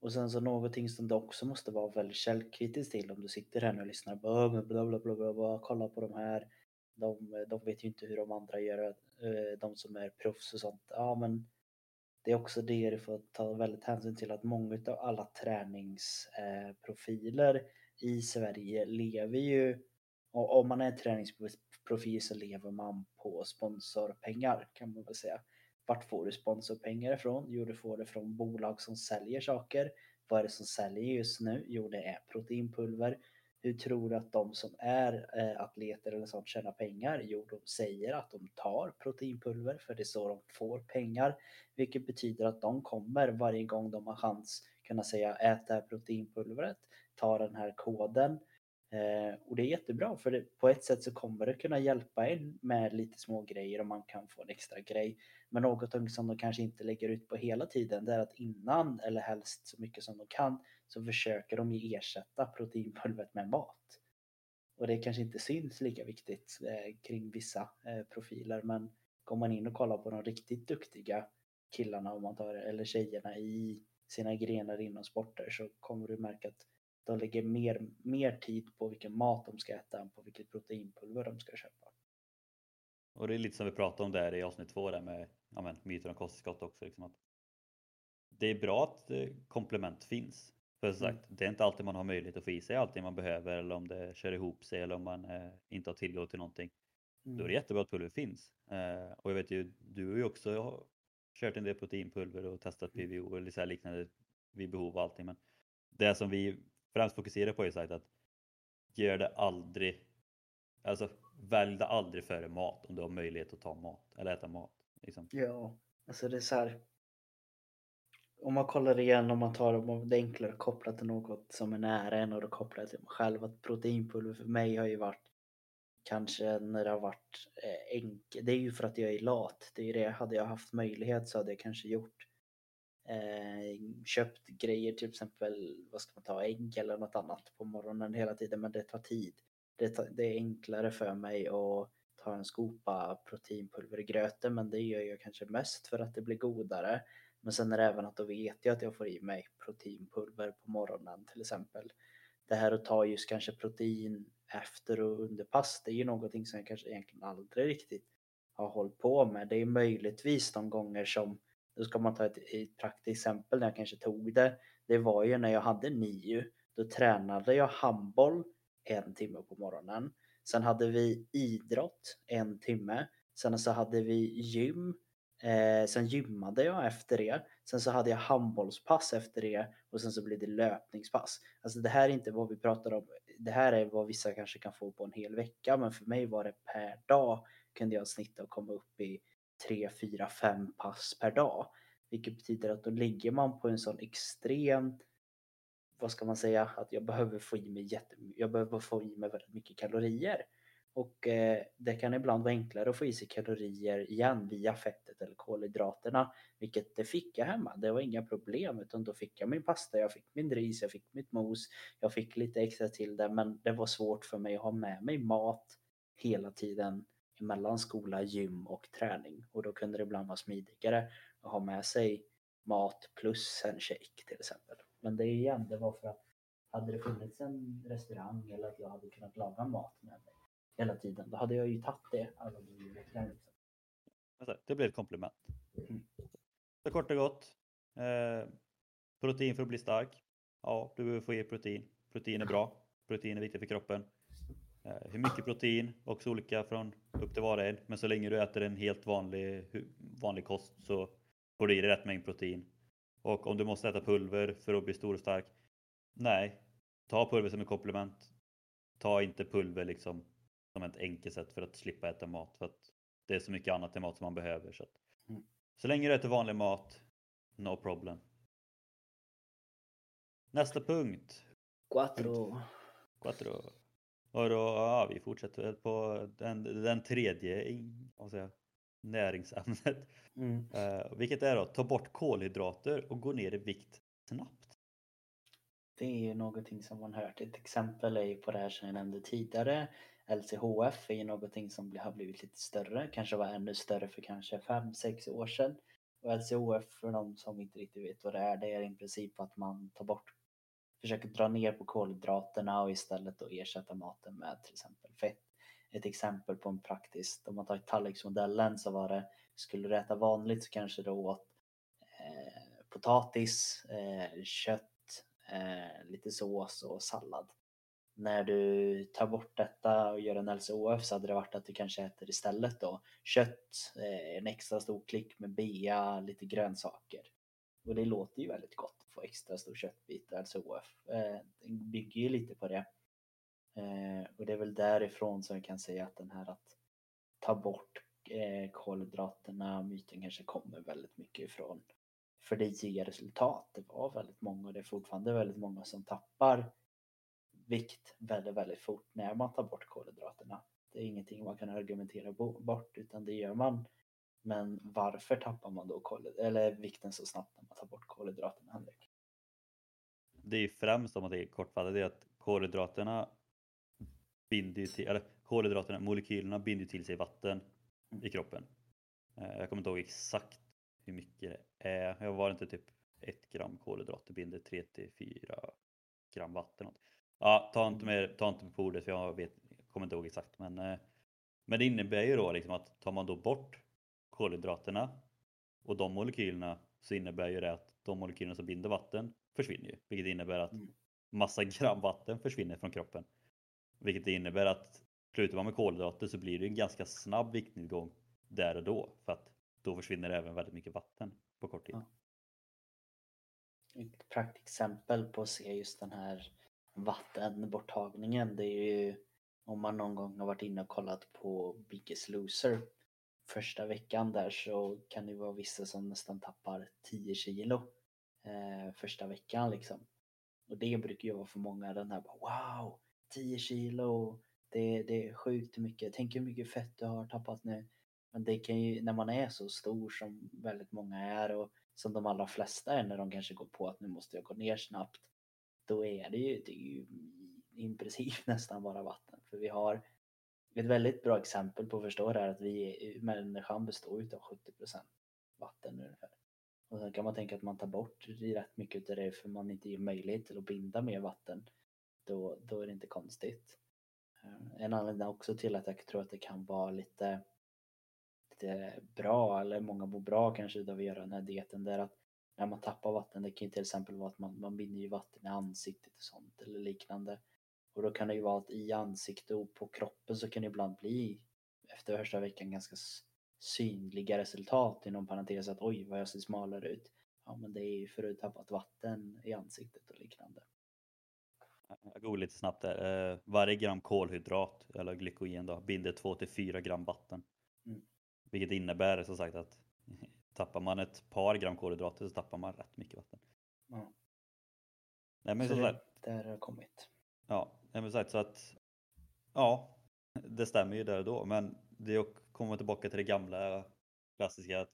Och sen så någonting som du också måste vara väldigt källkritisk till om du sitter här nu och lyssnar bla bla bla bla bla, kolla på de här. De, de vet ju inte hur de andra gör, eh, de som är proffs och sånt. Ja men det är också det du får ta väldigt hänsyn till att många av alla träningsprofiler eh, i Sverige lever ju och om man är träningsprofil så lever man på sponsorpengar kan man väl säga. Vart får du sponsorpengar ifrån? Jo, du får det från bolag som säljer saker. Vad är det som säljer just nu? Jo, det är proteinpulver. Hur tror du att de som är eh, atleter eller sånt tjänar pengar? Jo, de säger att de tar proteinpulver för det är så de får pengar. Vilket betyder att de kommer varje gång de har chans kunna säga ät det här proteinpulvret, ta den här koden. Eh, och det är jättebra för det, på ett sätt så kommer det kunna hjälpa en med lite små grejer och man kan få en extra grej. Men något som de kanske inte lägger ut på hela tiden det är att innan eller helst så mycket som de kan så försöker de ju ersätta proteinpulvret med mat. Och det kanske inte syns lika viktigt eh, kring vissa eh, profiler men går man in och kollar på de riktigt duktiga killarna om man tar eller tjejerna i sina grenar inom sporter så kommer du märka att de lägger mer, mer tid på vilken mat de ska äta än på vilket proteinpulver de ska köpa. Och det är lite som vi pratade om där i avsnitt två där med ja, men, myter om kosttillskott också. Liksom att det är bra att eh, komplement finns. För som Mm. sagt, det är inte alltid man har möjlighet att få i sig allting man behöver eller om det kör ihop sig eller om man eh, inte har tillgång till någonting. Då är det Mm. jättebra att pulver finns. Eh, och jag vet ju, du har ju också kört en del proteinpulver och testat Mm. PVO eller så liknande vid behov och allting. Men det som vi främst fokuserar på är sagt att gör det aldrig Alltså välj det aldrig före mat om du har möjlighet att ta mat eller äta mat. Liksom. Ja, alltså det är så här. Om man kollar igen, om man tar det enklare kopplat till något som är nära en och då kopplat till mig själv. Att proteinpulver för mig har ju varit kanske när det har varit eh, enkelt. Det är ju för att jag är lat. Det är det. Hade jag haft möjlighet så hade jag kanske gjort eh, köpt grejer, till exempel vad ska man ta, ägg eller något annat på morgonen hela tiden. Men det tar tid. Det, tar, det är enklare för mig att ta en skopa proteinpulver i gröten men det gör jag kanske mest för att det blir godare. Men sen är det även att då vet jag att jag får i mig proteinpulver på morgonen till exempel. Det här att ta just kanske protein efter och under pass, det är ju någonting som jag kanske egentligen aldrig riktigt har hållit på med. Det är möjligtvis de gånger som, då ska man ta ett, ett praktiskt exempel när jag kanske tog det. Det var ju när jag hade NIU, då tränade jag handboll en timme på morgonen. Sen hade vi idrott en timme. Sen så hade vi gym. Eh, sen gymmade jag efter det. Sen så hade jag handbollspass efter det och sen så blev det löpningspass. Alltså det här är inte vad vi pratar om. Det här är vad vissa kanske kan få på en hel vecka men för mig var det per dag kunde jag snitta och komma upp i 3, 4, 5 pass per dag. Vilket betyder att då ligger man på en sån extrem vad ska man säga, att jag behöver få i mig jättemycket, jag behöver få i mig väldigt mycket kalorier. Och eh, det kan ibland vara enklare att få i sig kalorier igen via fettet eller kolhydraterna. Vilket det fick jag hemma. Det var inga problem utan då fick jag min pasta, jag fick min ris, jag fick mitt mos. Jag fick lite extra till det men det var svårt för mig att ha med mig mat hela tiden mellan skola, gym och träning. Och då kunde det ibland vara smidigare att ha med sig mat plus en shake till exempel. Men det är igen, det var för att hade det funnits en restaurang eller att jag hade kunnat laga mat med mig hela tiden, då hade jag ju tagit det alla veckan. Liksom. Alltså, det blir ett komplement. Mm. Så kort och gott. Eh, protein för att bli stark. Ja, du behöver få i protein. Protein är bra. Protein är viktigt för kroppen. Eh, hur mycket protein? Också olika från upp till var och en. Men så länge du äter en helt vanlig, vanlig kost så får du i dig rätt mängd protein. Och om du måste äta pulver för att bli stor och stark. Nej, ta pulver som ett komplement. Ta inte pulver liksom som ett enkelt sätt för att slippa äta mat. För att det är så mycket annat i mat som man behöver. Så, att, mm. så länge du äter vanlig mat, no problem. Nästa punkt. Quattro. Quattro. Och då, ja, vi fortsätter på den, den tredje säger, näringsämnet. Mm. Uh, vilket är då ta bort kolhydrater och gå ner i vikt snabbt. Det är ju någonting som man hört. Ett exempel är ju på det här som jag nämnde tidigare. LCHF är ju någonting som har blivit lite större, kanske var ännu större för kanske 5-6 år sedan. Och LCHF för de som inte riktigt vet vad det är, det är i princip att man tar bort, försöker dra ner på kolhydraterna och istället då ersätta maten med till exempel fett. Ett exempel på en praktiskt, om man tar tallriksmodellen så var det, skulle du äta vanligt så kanske du åt eh, potatis, eh, kött, eh, lite sås och sallad när du tar bort detta och gör en LCHF så hade det varit att du kanske äter istället då kött, eh, en extra stor klick med bea, lite grönsaker. Och det låter ju väldigt gott att få extra stor köttbit LCHF. LCOF. Eh, det bygger ju lite på det. Eh, och det är väl därifrån som jag kan säga att den här att ta bort kolhydraterna, myten kanske kommer väldigt mycket ifrån. För det ger resultat. Det var väldigt många och det är fortfarande väldigt många som tappar vikt väldigt, väldigt fort när man tar bort kolhydraterna. Det är ingenting man kan argumentera bort utan det gör man. Men varför tappar man då eller vikten så snabbt när man tar bort kolhydraterna, Henrik? Det är främst om man är kortfattat, det är att kolhydraterna binder till, eller kolhydraterna, molekylerna binder till sig vatten mm. i kroppen. Eh, jag kommer inte ihåg exakt hur mycket det är. Jag var inte typ ett gram kolhydrater binder 3 till 4 gram vatten. Ja, ta inte, med, ta inte på ordet för jag vet, kommer inte ihåg exakt. Men, eh, men det innebär ju då liksom att tar man då bort kolhydraterna och de molekylerna så innebär ju det att de molekylerna som binder vatten försvinner ju. Vilket innebär att mm. massa gram vatten försvinner från kroppen. Vilket innebär att slutar man med kolhydrater så blir det en ganska snabb viktnedgång där och då. För att då försvinner även väldigt mycket vatten på kort tid. Ja. Ett praktexempel på att se just den här vattenborttagningen. Det är ju om man någon gång har varit inne och kollat på Biggest Loser första veckan där så kan det vara vissa som nästan tappar 10 kilo eh, första veckan liksom. Och det brukar ju vara för många den här bara, wow, 10 kilo, det, det är sjukt mycket, tänk hur mycket fett du har tappat nu. Men det kan ju, när man är så stor som väldigt många är och som de allra flesta är när de kanske går på att nu måste jag gå ner snabbt. Då är det ju, det är ju i princip nästan bara vatten. För vi har ett väldigt bra exempel på att förstå det här att vi, människan består utav 70% vatten ungefär. Och sen kan man tänka att man tar bort rätt mycket av det för man inte ger möjlighet till att binda mer vatten. Då, då är det inte konstigt. Eh, en anledning också till att jag tror att det kan vara lite, lite bra, eller många mår bra kanske av att göra den här dieten, det är att när man tappar vatten, det kan ju till exempel vara att man, man binder ju vatten i ansiktet och sånt eller liknande. Och då kan det ju vara att i ansiktet och på kroppen så kan det ibland bli efter första veckan ganska synliga resultat inom parentes att oj vad jag ser smalare ut. Ja men det är ju för att du tappat vatten i ansiktet och liknande. Jag går lite snabbt där. Eh, varje gram kolhydrat eller glykogen då, binder 2 till 4 gram vatten. Mm. Vilket innebär som sagt att tappar man ett par gram kolhydrater så tappar man rätt mycket vatten. Ja. Nej, men så så det, där har kommit. Ja, men så att ja, det stämmer ju där och då, men det kommer tillbaka till det gamla klassiska att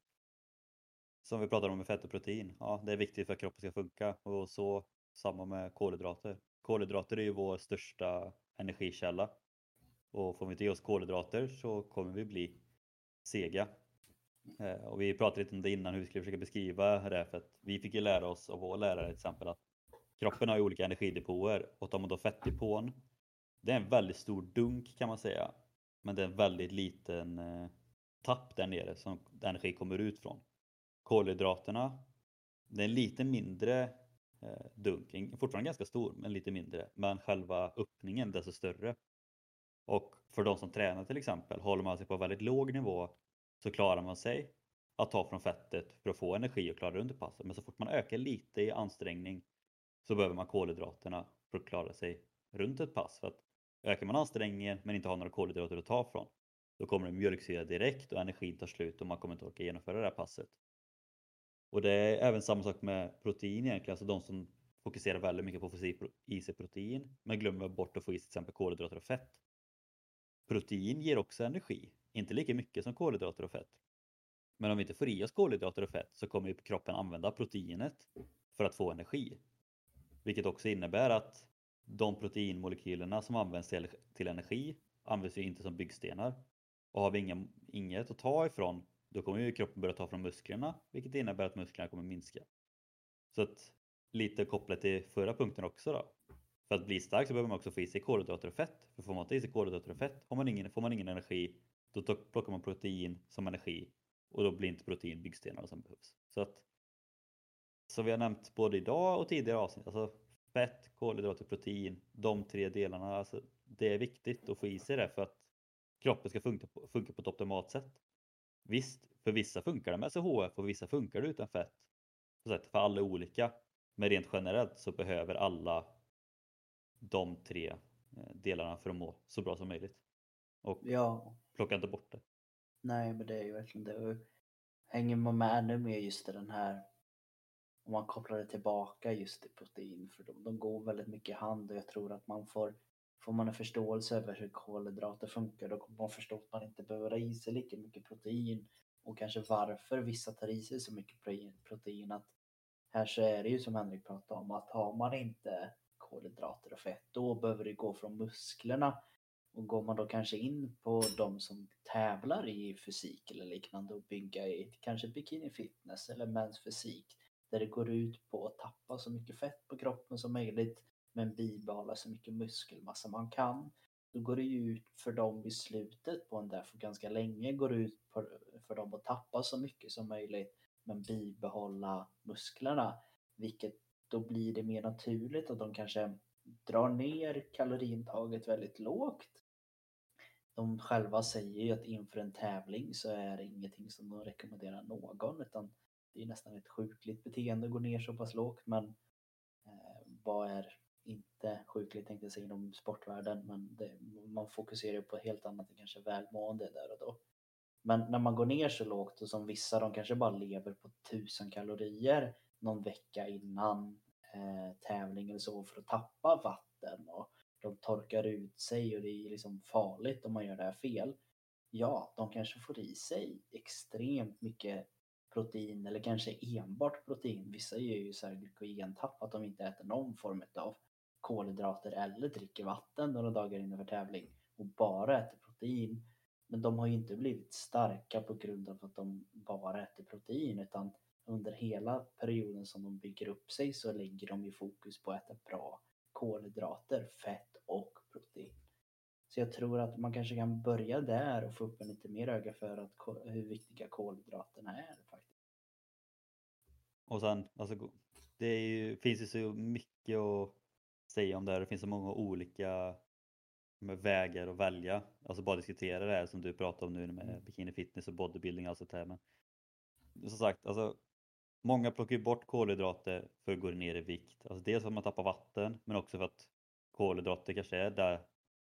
som vi pratade om med fett och protein. Ja, det är viktigt för att kroppen ska funka och så samma med kolhydrater. Kolhydrater är ju vår största energikälla och får vi inte i oss kolhydrater så kommer vi bli sega. Eh, och vi pratade lite om det innan hur vi skulle försöka beskriva det för att vi fick ju lära oss av vår lärare till exempel att kroppen har ju olika energidepåer och tar man då fettdepån det är en väldigt stor dunk kan man säga men det är en väldigt liten eh, tapp där nere som energi kommer ut från. Kolhydraterna det är en lite mindre eh, dunk, fortfarande ganska stor men lite mindre men själva öppningen desto större. Och för de som tränar till exempel, håller man sig på väldigt låg nivå så klarar man sig att ta från fettet för att få energi och klara under passet. Men så fort man ökar lite i ansträngning så behöver man kolhydraterna för att klara sig runt ett pass. För att ökar man ansträngningen men inte har några kolhydrater att ta från då kommer det mjölksyra direkt och energin tar slut och man kommer inte orka genomföra det här passet. Och det är även samma sak med protein egentligen, alltså de som fokuserar väldigt mycket på att få i sig protein men glömmer bort att få i sig till exempel kolhydrater och fett. Protein ger också energi, inte lika mycket som kolhydrater och fett. Men om vi inte får i oss kolhydrater och fett så kommer kroppen använda proteinet för att få energi. Vilket också innebär att de proteinmolekylerna som används till, till energi används ju inte som byggstenar. Och har vi inga, inget att ta ifrån då kommer ju kroppen börja ta från musklerna vilket innebär att musklerna kommer minska. Så att lite kopplat till förra punkten också då. För att bli stark så behöver man också få i sig kolhydrater och fett. För får man inte i sig kolhydrater och fett har man ingen, får man ingen energi då plockar man protein som energi och då blir inte protein byggstenar som behövs. Så att som vi har nämnt både idag och tidigare avsnitt, alltså fett, kolhydrater, protein, de tre delarna, alltså det är viktigt att få i sig det för att kroppen ska funka på, funka på ett optimalt sätt. Visst, för vissa funkar det med SHF och vissa funkar det utan fett. För alla är olika. Men rent generellt så behöver alla de tre eh, delarna för att må så bra som möjligt. Och ja plocka inte bort det. Nej, men det är ju verkligen det. Och hänger man med ännu mer just i den här om man kopplar det tillbaka just till protein för de, de går väldigt mycket i hand och jag tror att man får Får man en förståelse över hur kolhydrater funkar då kommer man förstå att man inte behöver ha i sig lika mycket protein och kanske varför vissa tar i sig så mycket protein att här så är det ju som Henrik pratade om att har man inte kolhydrater och fett då behöver det gå från musklerna och går man då kanske in på de som tävlar i fysik eller liknande och bygga i kanske bikini fitness eller mäns fysik där det går ut på att tappa så mycket fett på kroppen som möjligt men bibehålla så mycket muskelmassa man kan. Då går det ju ut för dem i slutet på en där för ganska länge går det ut för dem att tappa så mycket som möjligt men bibehålla musklerna. Vilket då blir det mer naturligt att de kanske drar ner kaloriintaget väldigt lågt. De själva säger ju att inför en tävling så är det ingenting som de rekommenderar någon utan det är nästan ett sjukligt beteende att gå ner så pass lågt men eh, vad är inte sjukligt tänkte jag säga inom sportvärlden men det, man fokuserar ju på helt annat än kanske välmående där och då. Men när man går ner så lågt och som vissa de kanske bara lever på 1000 kalorier någon vecka innan eh, tävling eller så för att tappa vatten och de torkar ut sig och det är liksom farligt om man gör det här fel. Ja, de kanske får i sig extremt mycket protein eller kanske enbart protein. Vissa gör ju så här glykogentapp att de inte äter någon form av kolhydrater eller dricker vatten några dagar inför tävling och bara äter protein. Men de har ju inte blivit starka på grund av att de bara äter protein utan under hela perioden som de bygger upp sig så lägger de ju fokus på att äta bra kolhydrater, fett och protein. Så jag tror att man kanske kan börja där och få upp en lite mer öga för att, hur viktiga kolhydraterna är faktiskt. Och sen, alltså, det ju, finns ju så mycket att säga om det här. Det finns så många olika vägar att välja. Alltså bara diskutera det här som du pratar om nu med mm. bikini fitness och bodybuilding och allt sånt här. Men som sagt, alltså, många plockar ju bort kolhydrater för att gå ner i vikt. Alltså dels för att man tappar vatten men också för att kolhydrater kanske är där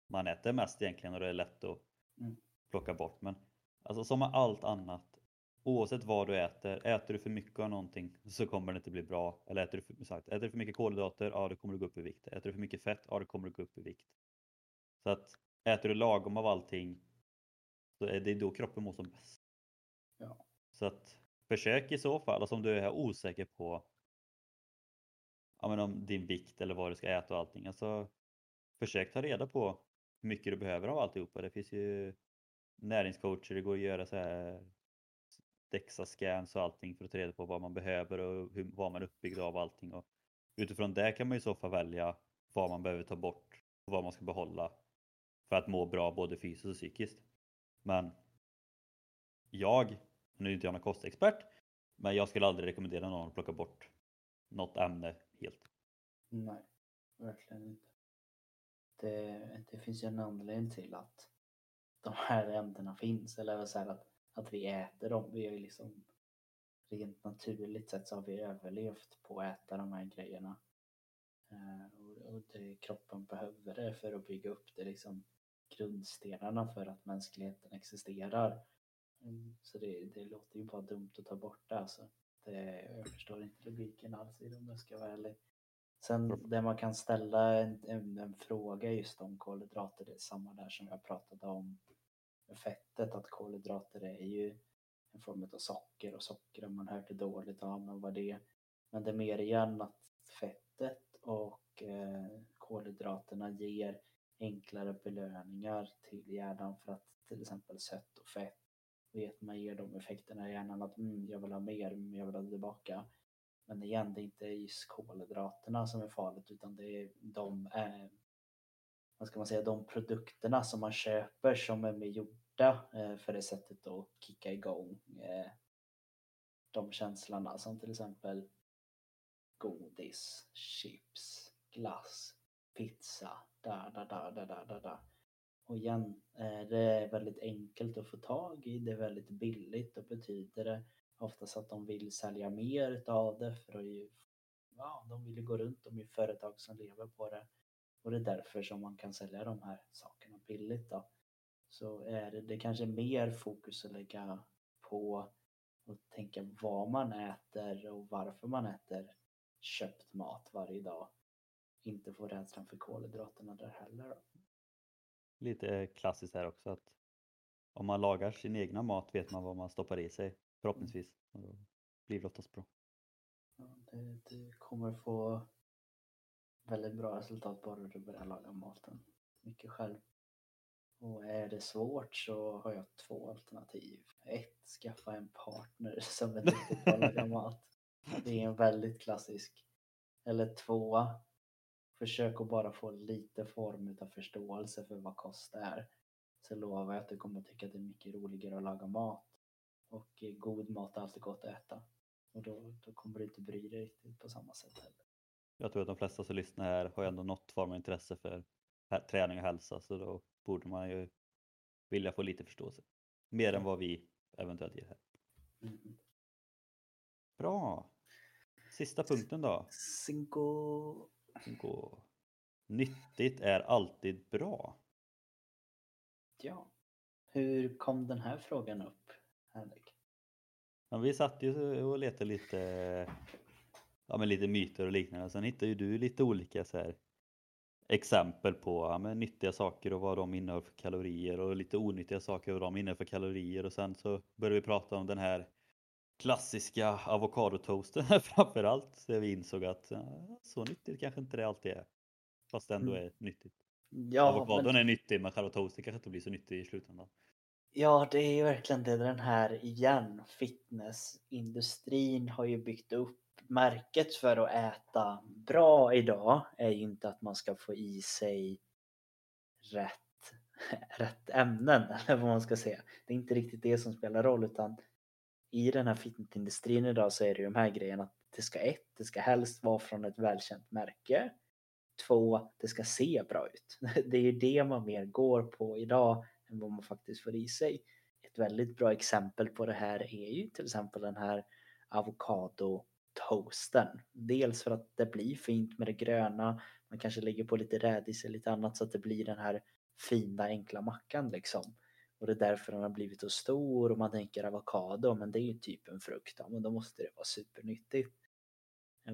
man äter mest egentligen och det är lätt att mm. plocka bort. Men alltså som med allt annat, oavsett vad du äter, äter du för mycket av någonting så kommer det inte bli bra. Eller äter du för, sagt, äter du för mycket kolhydrater, ja då kommer du gå upp i vikt. Äter du för mycket fett, ja då kommer du gå upp i vikt. Så att äter du lagom av allting så är det då kroppen mår som bäst. Ja. Så att försök i så fall, alltså om du är osäker på ja, men om din vikt eller vad du ska äta och allting. Alltså, försök ta reda på hur mycket du behöver av alltihopa. Det finns ju näringscoacher, det går att göra så här DEXA-scans och allting för att ta reda på vad man behöver och hur, vad man är uppbyggd av allting. Och utifrån det kan man i så fall välja vad man behöver ta bort och vad man ska behålla för att må bra både fysiskt och psykiskt. Men jag, nu är inte jag någon kostexpert, men jag skulle aldrig rekommendera någon att plocka bort något ämne helt. Nej, verkligen inte. Det, eh, det finns ju en anledning till att de här ämnena finns, eller så att, att vi äter dem. Vi är ju liksom rent naturligt sett så har vi överlevt på att äta de här grejerna. Eh, och, det, kroppen behöver det för att bygga upp det liksom grundstenarna för att mänskligheten existerar. Mm, så det, det låter ju bara dumt att ta bort det alltså. Det, jag förstår inte logiken alls i det om jag ska vara ärlig. Sen det man kan ställa en, en, en, fråga just om kolhydrater, det är samma där som jag pratade om fettet, att kolhydrater är ju en form av socker och socker har man hört det dåligt av, men vad det är. Men det är mer igen att fettet och eh, kolhydraterna ger enklare belöningar till hjärnan för att till exempel sött och fett vet man ger de effekterna i hjärnan att mm, jag vill ha mer, jag vill ha tillbaka. Men igen, det är inte just kolhydraterna som är farligt utan det är de, eh, vad ska man säga, de produkterna som man köper som är med gjorda eh, för det sättet att kicka igång eh, de känslorna som till exempel godis, chips, glass, pizza, där, där, där, där, där, där, där. Och igen, eh, det är väldigt enkelt att få tag i, det är väldigt billigt och betyder det oftast att de vill sälja mer utav det för att ju, ja, de vill ju gå runt, de är företag som lever på det. Och det är därför som man kan sälja de här sakerna billigt då. Så är det, det kanske mer fokus att lägga på att tänka vad man äter och varför man äter köpt mat varje dag inte få rädslan för kolhydraterna där heller. Då. Lite klassiskt här också att om man lagar sin egna mat vet man vad man stoppar i sig förhoppningsvis. Och då blir det oftast bra. Ja, du, du, kommer få väldigt bra resultat bara du börjar laga maten mycket själv. Och är det svårt så har jag två alternativ. Ett, skaffa en partner som är duktig på att laga mat. Det är en väldigt klassisk. Eller två, försök att bara få lite form av förståelse för vad kost är. Så lovar jag att du kommer tycka att det är mycket roligare att laga mat. Och god mat är alltid gott att äta. Och då, då kommer du inte bry dig riktigt på samma sätt heller. Jag tror att de flesta som lyssnar här har ändå något form av intresse för träning och hälsa så då borde man ju vilja få lite förståelse. Mer än vad vi eventuellt ger här. Mm. Bra! Sista punkten då? Cinco Cinco. nyttigt är alltid bra. Ja. Hur kom den här frågan upp, Henrik? Ja, vi satt ju och letade lite, ja, men lite myter och liknande. Sen hittade ju du lite olika så här, exempel på ja, men nyttiga saker och vad de innehåller för kalorier och lite onyttiga saker och vad de innehåller för kalorier. Och sen så började vi prata om den här klassiska avokadotoasten framförallt. Så vi insåg att ja, så nyttigt kanske inte det alltid är. Fast det ändå Mm. är nyttigt. Ja, Avokadon men, är nyttig men själva toasten kanske inte blir så nyttig i slutändan ja, det är ju verkligen det den här igen. Fitnessindustrin har ju byggt upp märket för att äta bra idag är ju inte att man ska få i sig rätt, rätt ämnen eller vad man ska säga. Det är inte riktigt det som spelar roll utan i den här fitnessindustrin idag så är det ju de här grejerna att det ska ett, det ska helst vara från ett välkänt märke. Två, det ska se bra ut. Det är ju det man mer går på idag än vad man faktiskt får i sig. Ett väldigt bra exempel på det här är ju till exempel den här avokadotoasten. Dels för att det blir fint med det gröna, man kanske lägger på lite rädis eller lite annat så att det blir den här fina enkla mackan liksom. Och det är därför den har blivit så stor och man tänker avokado, men det är ju typ en frukt. Ja, men då måste det vara supernyttigt.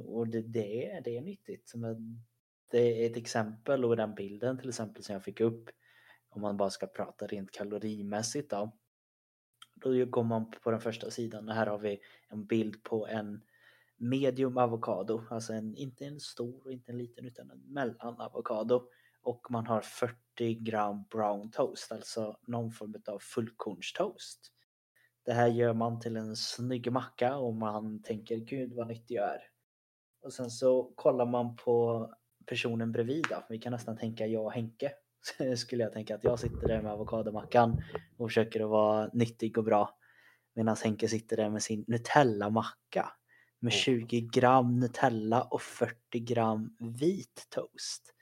Och det, det, är, det är nyttigt. Men det är ett exempel och den bilden till exempel som jag fick upp om man bara ska prata rent kalorimässigt då. Då går man på den första sidan och här har vi en bild på en medium avokado, alltså en, inte en stor och inte en liten utan en mellan avokado och man har 40 gram brown toast, alltså någon form av fullkornstoast. Det här gör man till en snygg macka och man tänker gud vad nyttig jag är. Och sen så kollar man på personen bredvid då. Vi kan nästan tänka jag och Henke. Skulle jag tänka att jag sitter där med avokadomackan och försöker att vara nyttig och bra. Medan Henke sitter där med sin Nutella-macka. Med Åh. 20 gram Nutella och 40 gram vit toast.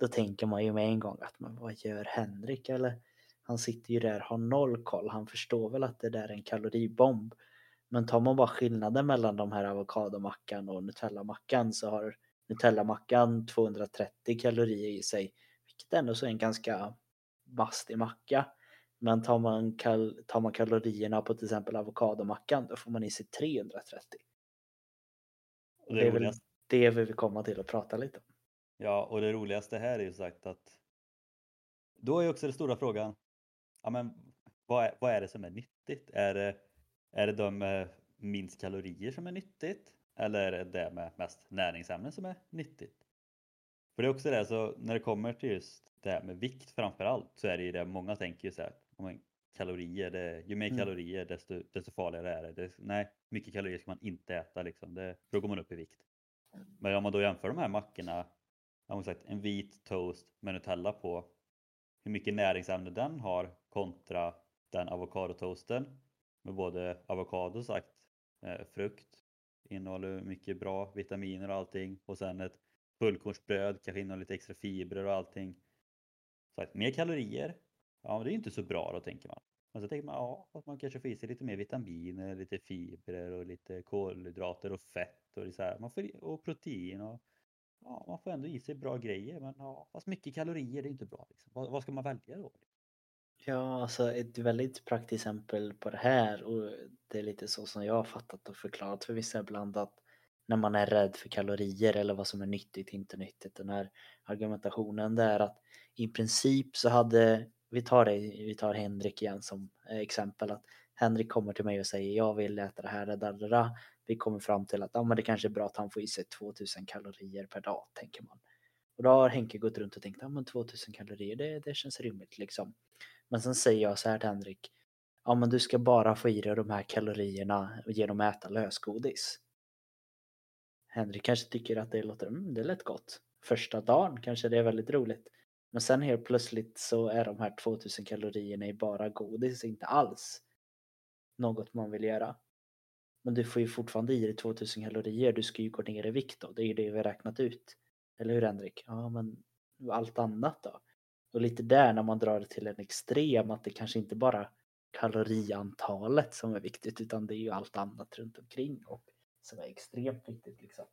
Då tänker man ju med en gång att men vad gör Henrik? Eller han sitter ju där, har noll koll. Han förstår väl att det där är en kaloribomb. Men tar man bara skillnaden mellan de här avokadomackan och Nutella-mackan så har Nutella-mackan 230 kalorier i sig. Vilket ändå så är en ganska mastig macka. Men tar man, kal tar man kalorierna på till exempel avokadomackan då får man i sig 330. Och Det det, är väl det vi vill komma till och prata lite om. ja, och det roligaste här är ju sagt att då är ju också den stora frågan, ja, men vad, är, vad är det som är nyttigt? Är det, är det de med minst kalorier som är nyttigt? Eller är det det med mest näringsämnen som är nyttigt? För det är också det, så när det kommer till just det här med vikt framför allt så är det ju det många tänker ju så här, om en kalorier, det, ju mer Mm. kalorier desto, desto farligare är det. det. Nej, mycket kalorier ska man inte äta liksom, det, för då går man upp i vikt. Men om man då jämför de här mackorna, jag sagt, en vit toast med Nutella på, hur mycket näringsämne den har kontra den avokadotoasten med både avokado sagt, eh, frukt, innehåller mycket bra vitaminer och allting och sen ett fullkornsbröd kanske innehåller lite extra fibrer och allting. Så att mer kalorier, ja men det är inte så bra då tänker man. Men så tänker man ja, att man kanske får i sig lite mer vitaminer, lite fibrer och lite kolhydrater och fett och, det så här. Man får, och protein och ja, man får ändå i sig bra grejer men ja, fast mycket kalorier det är inte bra. Liksom. Vad, vad ska man välja då? Ja, alltså ett väldigt praktiskt exempel på det här och det är lite så som jag har fattat och förklarat för vissa ibland att när man är rädd för kalorier eller vad som är nyttigt, inte nyttigt. Den här argumentationen det är att i princip så hade, vi tar det, vi tar Henrik igen som eh, exempel att Henrik kommer till mig och säger jag vill äta det här, det där, det där. Vi kommer fram till att ja, men det kanske är bra att han får i sig 2000 kalorier per dag, tänker man. Och då har Henke gått runt och tänkt, ja men 2000 kalorier, det, det känns rimligt liksom. Men sen säger jag så här till Henrik, ja men du ska bara få i dig de här kalorierna genom att äta lösgodis. Henrik kanske tycker att det låter, mm, det lät gott. Första dagen kanske det är väldigt roligt. Men sen helt plötsligt så är de här 2000 kalorierna i bara godis inte alls något man vill göra. Men du får ju fortfarande i dig 2000 kalorier, du ska ju gå ner i vikt då, det är ju det vi har räknat ut. Eller hur Henrik? Ja men allt annat då? Och lite där när man drar det till en extrem att det kanske inte bara kaloriantalet som är viktigt utan det är ju allt annat runt omkring och som är extremt viktigt liksom.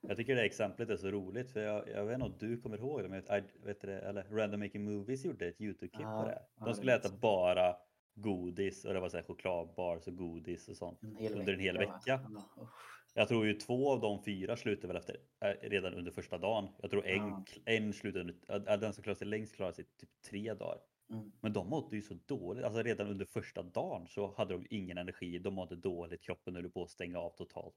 Jag tycker det exemplet är så roligt för jag, jag vet inte om du kommer ihåg det men jag vet det, eller Random Making Movies gjorde ett Youtube-klipp Ja, på det. De det skulle minns äta jag. bara godis och det var så här chokladbars och godis och sånt En under en hel vecka. Ja, usch. Jag tror ju två av de fyra slutade väl efter eh, redan under första dagen. Jag tror en, Ja. en slutade äh, den som klarade sig längst klarade sig typ tre dagar. Mm. Men de mådde ju så dåligt. Alltså redan under första dagen så hade de ingen energi. De mådde dåligt. Kroppen höll på att stänga av totalt.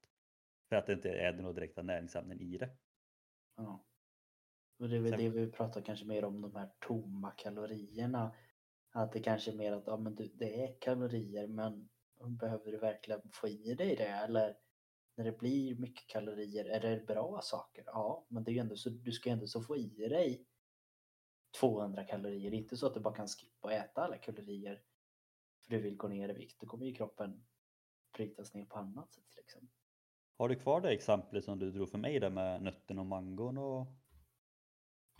För att det inte är några direkta näringsämnen i det. Ja. Och det är väl Sen- det vi pratar kanske mer om de här tomma kalorierna. Att det kanske är mer att ja, men det är kalorier men behöver du verkligen få i dig det? Eller när det blir mycket kalorier, är det bra saker? Ja, men det är ändå så, du ska ju ändå så få i dig 200 kalorier. Det är inte så att du bara kan skippa och äta alla kalorier för du vill gå ner i vikt. Då kommer ju kroppen brytas ner på annat sätt. Liksom. Har du kvar det exemplet som du drog för mig där med nötten och mangon och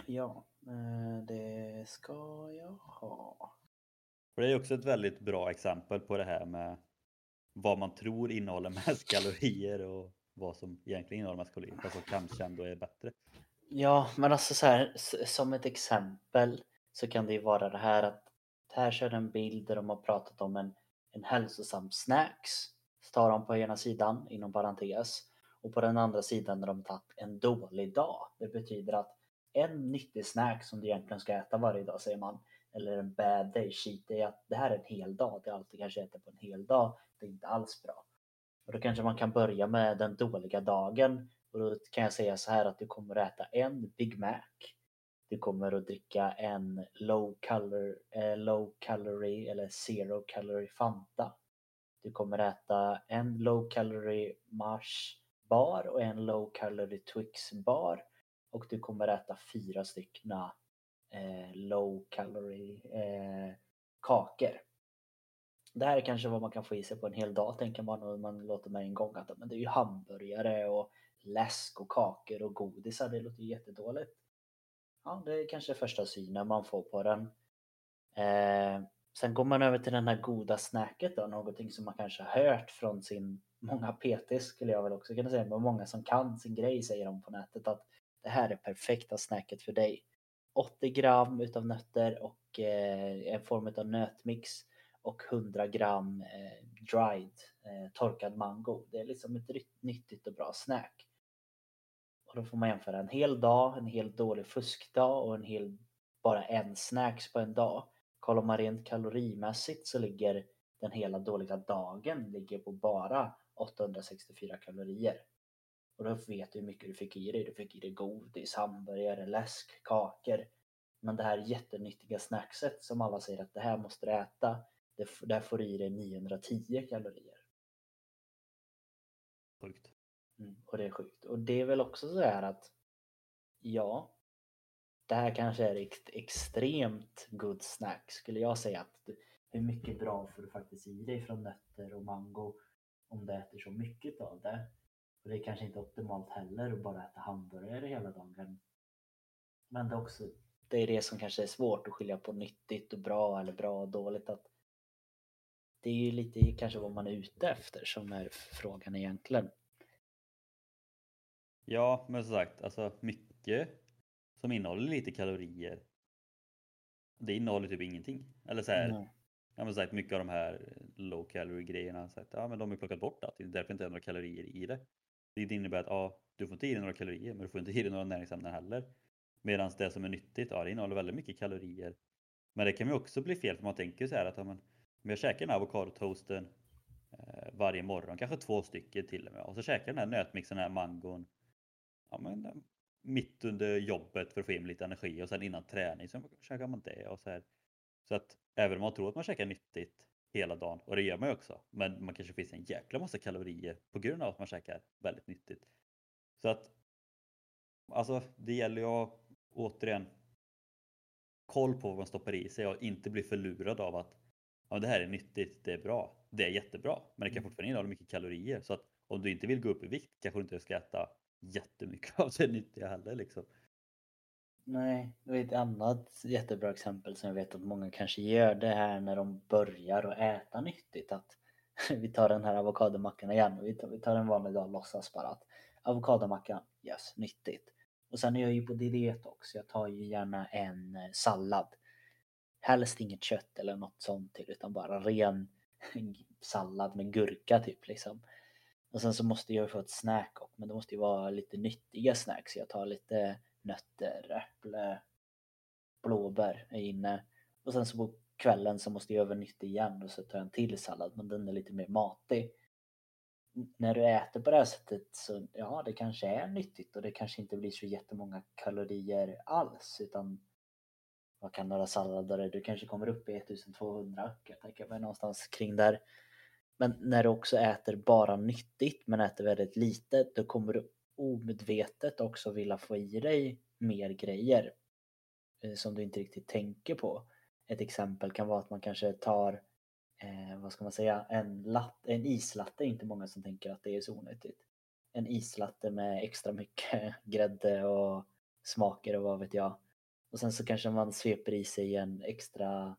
Ja, eh, det ska jag ha. För det är också ett väldigt bra exempel på det här med vad man tror innehåller mest kalorier och vad som egentligen innehåller mest kalorier. Fast som kanske ändå är bättre. Ja, men alltså så här, som ett exempel så kan det ju vara det här att här kör en bild där de har pratat om en, en hälsosam snacks. Så tar de på ena sidan inom parentes och på den andra sidan när de tagit en dålig dag. Det betyder att en nyttig snack som du egentligen ska äta varje dag säger man eller en bad day cheat day att det här är en hel dag. Det är allt du kanske äter på en hel dag. Det är inte alls bra. Och då kanske man kan börja med den dåliga dagen och då kan jag säga så här att du kommer att äta en Big Mac. Du kommer att dricka en low, color, eh, low calorie eller zero calorie Fanta. Du kommer att äta en low calorie Mars bar och en low calorie Twix bar. Och du kommer att äta fyra stycken eh, low calorie eh, kakor. Det här är kanske vad man kan få i sig på en hel dag tänker man och man låter med en gång att men det är ju hamburgare och läsk och kakor och godisar. Det låter ju jättedåligt. Ja, det är kanske första synen man får på den. Eh, sen går man över till den här goda snacket då, någonting som man kanske har hört från sin många PT skulle jag väl också kunna säga, men många som kan sin grej säger de på nätet att det här är perfekta snacket för dig. 80 gram utav nötter och eh, en form av nötmix och 100 gram eh, dried eh, torkad mango. Det är liksom ett nyttigt och bra snack. Då får man jämföra en hel dag, en helt dålig fuskdag och en hel bara en snacks på en dag. Kollar man rent kalorimässigt så ligger den hela dåliga dagen ligger på bara 864 kalorier. Och då vet du hur mycket du fick i dig. Du fick i dig godis, hamburgare, läsk, kakor. Men det här jättenyttiga snackset som alla säger att det här måste du äta. Det, där får du i dig 910 kalorier. Sjukt. Mm, och det är sjukt. Och det är väl också så här att ja, det här kanske är ex- extremt good snack skulle jag säga. att du, Hur mycket bra får du faktiskt i dig från nötter och mango om du äter så mycket av det. Och det är kanske inte optimalt heller att bara äta hamburgare hela dagen. Men det är också det är det som kanske är svårt att skilja på nyttigt och bra eller bra och dåligt. Att det är ju lite kanske vad man är ute efter som är frågan egentligen. Ja, men som sagt, alltså mycket som innehåller lite kalorier. Det innehåller typ ingenting. Eller så här, Mm. ja men sagt mycket av de här low calorie grejerna, så att, ja men de har plockat bort allt. Det är därför inte är några kalorier i det. Det innebär att ja, du får inte i dig några kalorier, men du får inte i dig några näringsämnen heller. Medan det som är nyttigt, ja det innehåller väldigt mycket kalorier. Men det kan ju också bli fel för man tänker så här att ja, men, om jag käkar den här avokadotoasten eh, varje morgon, kanske två stycken till och med, och så käkar den här nötmixen, den här mangon, ja, men, eh, mitt under jobbet för att få in lite energi och sen innan träning så käkar man det och så här. Så att även om man tror att man käkar nyttigt hela dagen, och det gör man ju också, men man kanske finns en jäkla massa kalorier på grund av att man käkar väldigt nyttigt. Så att alltså det gäller ju att återigen koll på vad man stoppar i sig och inte bli förlurad av att ja, det här är nyttigt, det är bra, det är jättebra, men det kan Mm. fortfarande innehålla mycket kalorier. Så att om du inte vill gå upp i vikt kanske du inte ska äta jättemycket av det nyttiga heller liksom. Nej, det är ett annat jättebra exempel som jag vet att många kanske gör det här när de börjar att äta nyttigt. Att vi tar den här avokadomackan igen och vi tar, vi tar en vanlig dag och låtsas bara att avokadomacka, yes, nyttigt. Och sen är jag ju på diet också. Jag tar ju gärna en eh, sallad. Helst inget kött eller något sånt till utan bara ren sallad med gurka typ liksom. Och sen så måste jag ju få ett snack också, men det måste ju vara lite nyttiga snacks. Jag tar lite nötter, äpple, blåbär är inne. Och sen så på kvällen så måste jag göra nytt igen och så tar jag en till sallad, men den är lite mer matig. När du äter på det här sättet så ja, det kanske är nyttigt och det kanske inte blir så jättemånga kalorier alls utan vad kan några sallader, du kanske kommer upp i 1200 kan jag tänka mig någonstans kring där. Men när du också äter bara nyttigt men äter väldigt lite då kommer du omedvetet också vilja få i dig mer grejer eh, som du inte riktigt tänker på. Ett exempel kan vara att man kanske tar eh, vad ska man säga, en, lat, en islatte är inte många som tänker att det är så onyttigt. En islatte med extra mycket grädde och smaker och vad vet jag. Och sen så kanske man sveper i sig en extra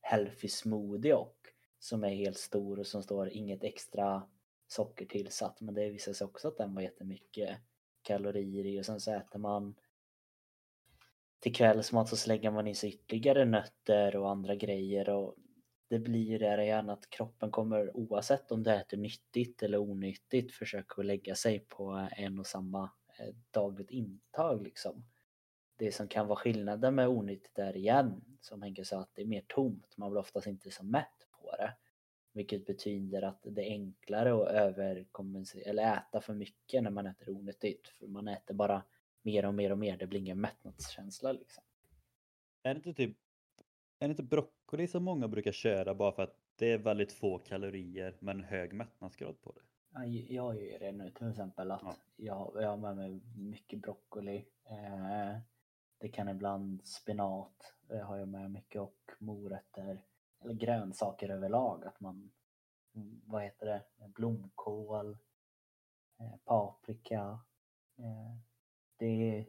healthy smoothie och som är helt stor och som står inget extra socker tillsatt men det visar sig också att den var jättemycket kalorier i och sen så äter man till kvällsmat så slänger man i sig ytterligare nötter och andra grejer och det blir det igen att kroppen kommer oavsett om du äter nyttigt eller onyttigt försöka att lägga sig på en och samma eh, dagligt intag liksom. Det som kan vara skillnaden med onyttigt är igen, som Henke sa, att det är mer tomt. Man blir oftast inte så mätt det. Vilket betyder att det är enklare att överkompensera eller äta för mycket när man äter onyttigt. För man äter bara mer och mer och mer, det blir ingen mättnadskänsla liksom. Är det inte typ är det inte broccoli som många brukar köra bara för att det är väldigt få kalorier men hög mättnadsgrad på det? Ja, Jag gör det nu till exempel att Ja. jag, jag har med mig mycket broccoli. Eh, det kan ibland spenat eh, har jag med mycket och morötter. Eller grönsaker överlag. Att man, mm, vad heter det, blomkål, eh, paprika. Eh, det,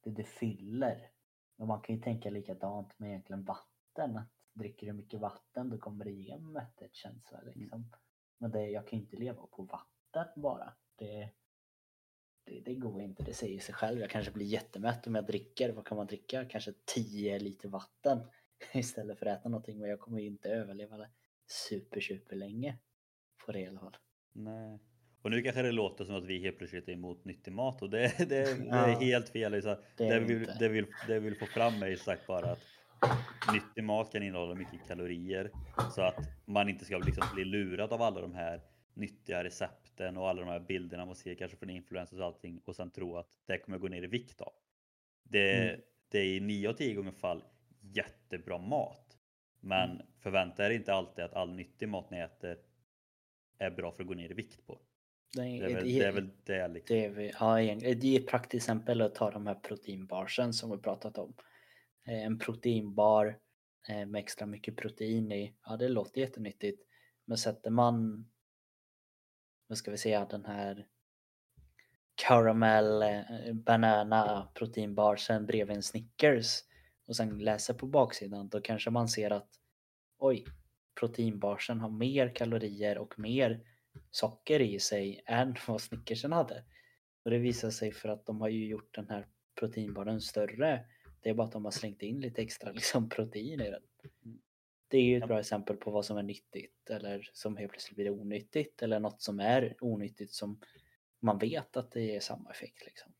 det, det fyller. Och man kan ju tänka likadant med egentligen vatten. Att dricker du mycket vatten då kommer det ge en mätthetskänsla liksom. Men det, jag kan inte leva på vatten bara. Det, det, det går inte, det säger sig själv. Jag kanske blir jättemätt om jag dricker, vad kan man dricka? Kanske 10 liter vatten istället för att äta någonting. Men jag kommer ju inte överleva super, super länge på det i alla fall. Nej. Och nu kanske det låter som att vi helt plötsligt är emot nyttig mat och det, det, det är Ja. helt fel. Det Det, det, vi vi, inte. det, vill, det vi vill få fram är ju sagt bara att nyttig mat kan innehålla mycket kalorier så att man inte ska liksom bli lurad av alla de här nyttiga recepten och alla de här bilderna man ser kanske från influencers och allting och sen tro att det kommer gå ner i vikt av. Det, Mm. det är i 9 av 10 gånger fall jättebra mat. Men Mm. förvänta er inte alltid att all nyttig mat ni äter är bra för att gå ner i vikt på. Det Det är väl det, är väl det liksom. Det är, vi- ja, det är ett praktiskt exempel att ta de här proteinbarsen som vi pratat om. Eh, En proteinbar eh, med extra mycket protein i, ja det låter jättenyttigt. Men sätter man, vad ska vi säga, den här caramel eh, banana proteinbarsen bredvid en Snickers och sen läser på baksidan då kanske man ser att oj, proteinbarsen har mer kalorier och mer socker i sig än vad Snickersen hade. Och det visar sig för att de har ju gjort den här proteinbaren större. Det är bara att de har slängt in lite extra liksom, protein i den. Det är ju ett bra exempel på vad som är nyttigt eller som helt plötsligt blir onyttigt eller något som är onyttigt som man vet att det ger samma effekt. Liksom.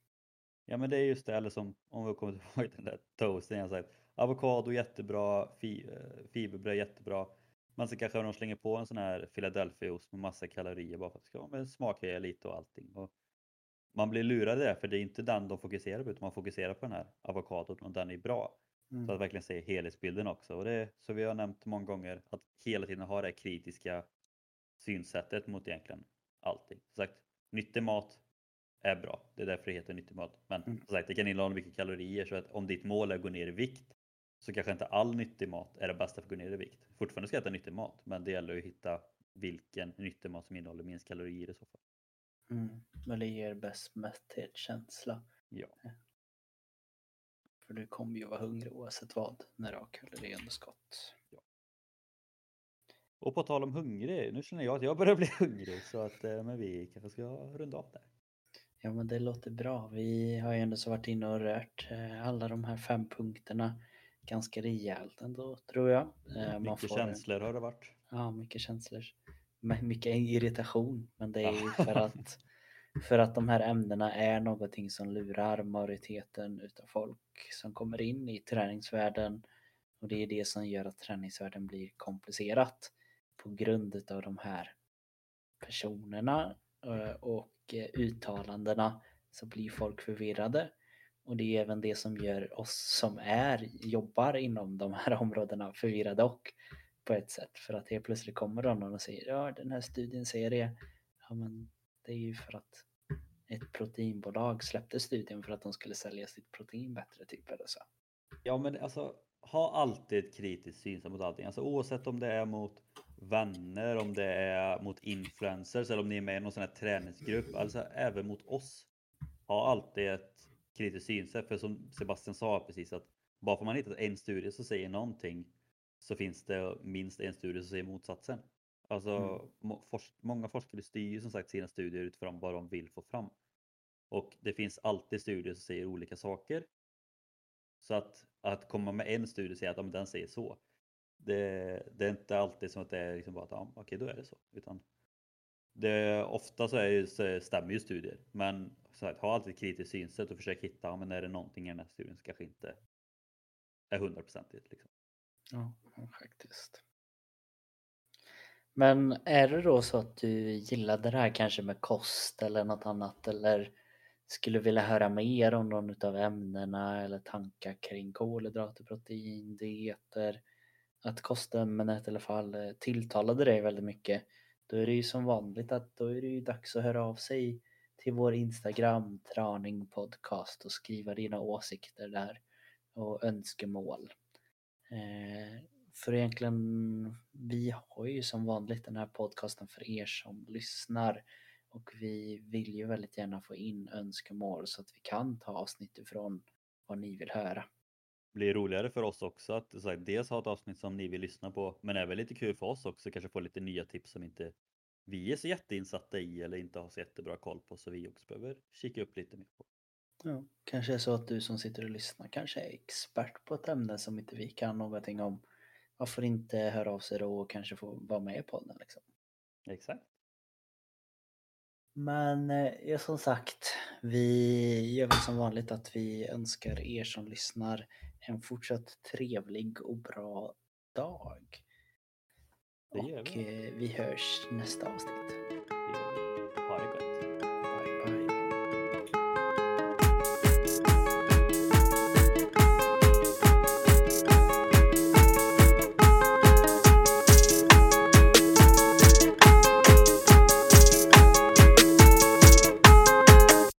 Ja men det är just det, eller som om vi kommer tillbaka till den där toasten jag sagt. Avokado jättebra, fi, eh, fiberbröd jättebra. Men så kanske de slänger på en sån här Philadelphiaost med massa kalorier bara för att det ska vara med smaka lite och allting. Och man blir lurad det för det är inte den de fokuserar på utan man fokuserar på den här avokadon och den är bra. Mm. Så att verkligen se helhetsbilden också. Och det så vi har nämnt många gånger att hela tiden ha det kritiska synsättet mot egentligen allting. Som sagt, nyttig mat är bra. Det är därför det heter nyttig mat. Men Mm. som sagt, det kan innehålla mycket kalorier så att om ditt mål är att gå ner i vikt så kanske inte all nyttig mat är det bästa för att gå ner i vikt. Fortfarande ska jag äta nyttig mat, men det gäller att hitta vilken nyttig mat som innehåller minst kalorier i så fall. Mm. Men det ger bäst mätthetskänsla. Ja. För du kommer ju vara hungrig oavsett vad när du har kaloriunderskott. Och på tal om hungrig, nu känner jag att jag börjar bli hungrig så att eh, men vi kanske ska runda av där. Ja men det låter bra. Vi har ju ändå så varit inne och rört eh, alla de här fem punkterna ganska rejält ändå tror jag. Eh, man Mycket får- känslor har det varit. Ja, mycket känslor. Men Mycket irritation. Men det är ju för att, för att de här ämnena är någonting som lurar majoriteten utav folk som kommer in i träningsvärlden. Och det är det som gör att träningsvärlden blir komplicerat. På grund utav de här personerna eh, och Eh, uttalandena så blir folk förvirrade. Och det är även det som gör oss som är, jobbar inom de här områdena förvirrade och på ett sätt. För att helt plötsligt kommer det någon och säger ja den här studien säger det. Ja men det är ju för att ett proteinbolag släppte studien för att de skulle sälja sitt protein bättre typ eller så. Ja men alltså ha alltid ett kritiskt synsätt mot allting. Alltså oavsett om det är mot vänner, om det är mot influencers eller om ni är med i någon sån här träningsgrupp. Alltså även mot oss. Ha alltid ett kritiskt synsätt. För som Sebastian sa precis att bara för man hittat en studie som säger någonting så finns det minst en studie som säger motsatsen. Alltså Mm. forsk- många forskare styr ju som sagt sina studier utifrån vad de vill få fram. Och det finns alltid studier som säger olika saker. Så att, att komma med en studie och säga att ja, den säger så. Det, det är inte alltid som att det är liksom bara att ja, okej då är det så. Utan det, ofta så, är ju, så stämmer ju studier. Men så att, ha alltid ett kritiskt synsätt och försök hitta, ja, men är det någonting i den här studien som kanske inte är hundraprocentigt. Liksom. Ja, faktiskt. Men är det då så att du gillade det här kanske med kost eller något annat eller skulle vilja höra mer om någon av ämnena eller tankar kring kolhydrater, protein, dieter, att kostämnet i alla fall eh, tilltalade dig väldigt mycket, då är det ju som vanligt att då är det ju dags att höra av sig till vår Instagram, Traning Podcast och skriva dina åsikter där och önskemål. Eh, för egentligen, vi har ju som vanligt den här podcasten för er som lyssnar och vi vill ju väldigt gärna få in önskemål så att vi kan ta avsnitt ifrån vad ni vill höra blir roligare för oss också att så här, dels ha ett avsnitt som ni vill lyssna på men även lite kul för oss också kanske få lite nya tips som inte vi är så jätteinsatta i eller inte har så jättebra koll på så vi också behöver kika upp lite mer på. Ja, kanske är så att du som sitter och lyssnar kanske är expert på ett ämne som inte vi kan någonting om. Varför inte höra av sig då och kanske få vara med på den liksom. Exakt. Men eh, ja, som sagt, vi gör väl som vanligt att vi önskar er som lyssnar en fortsatt trevlig och bra dag. Och eh, vi hörs nästa avsnitt.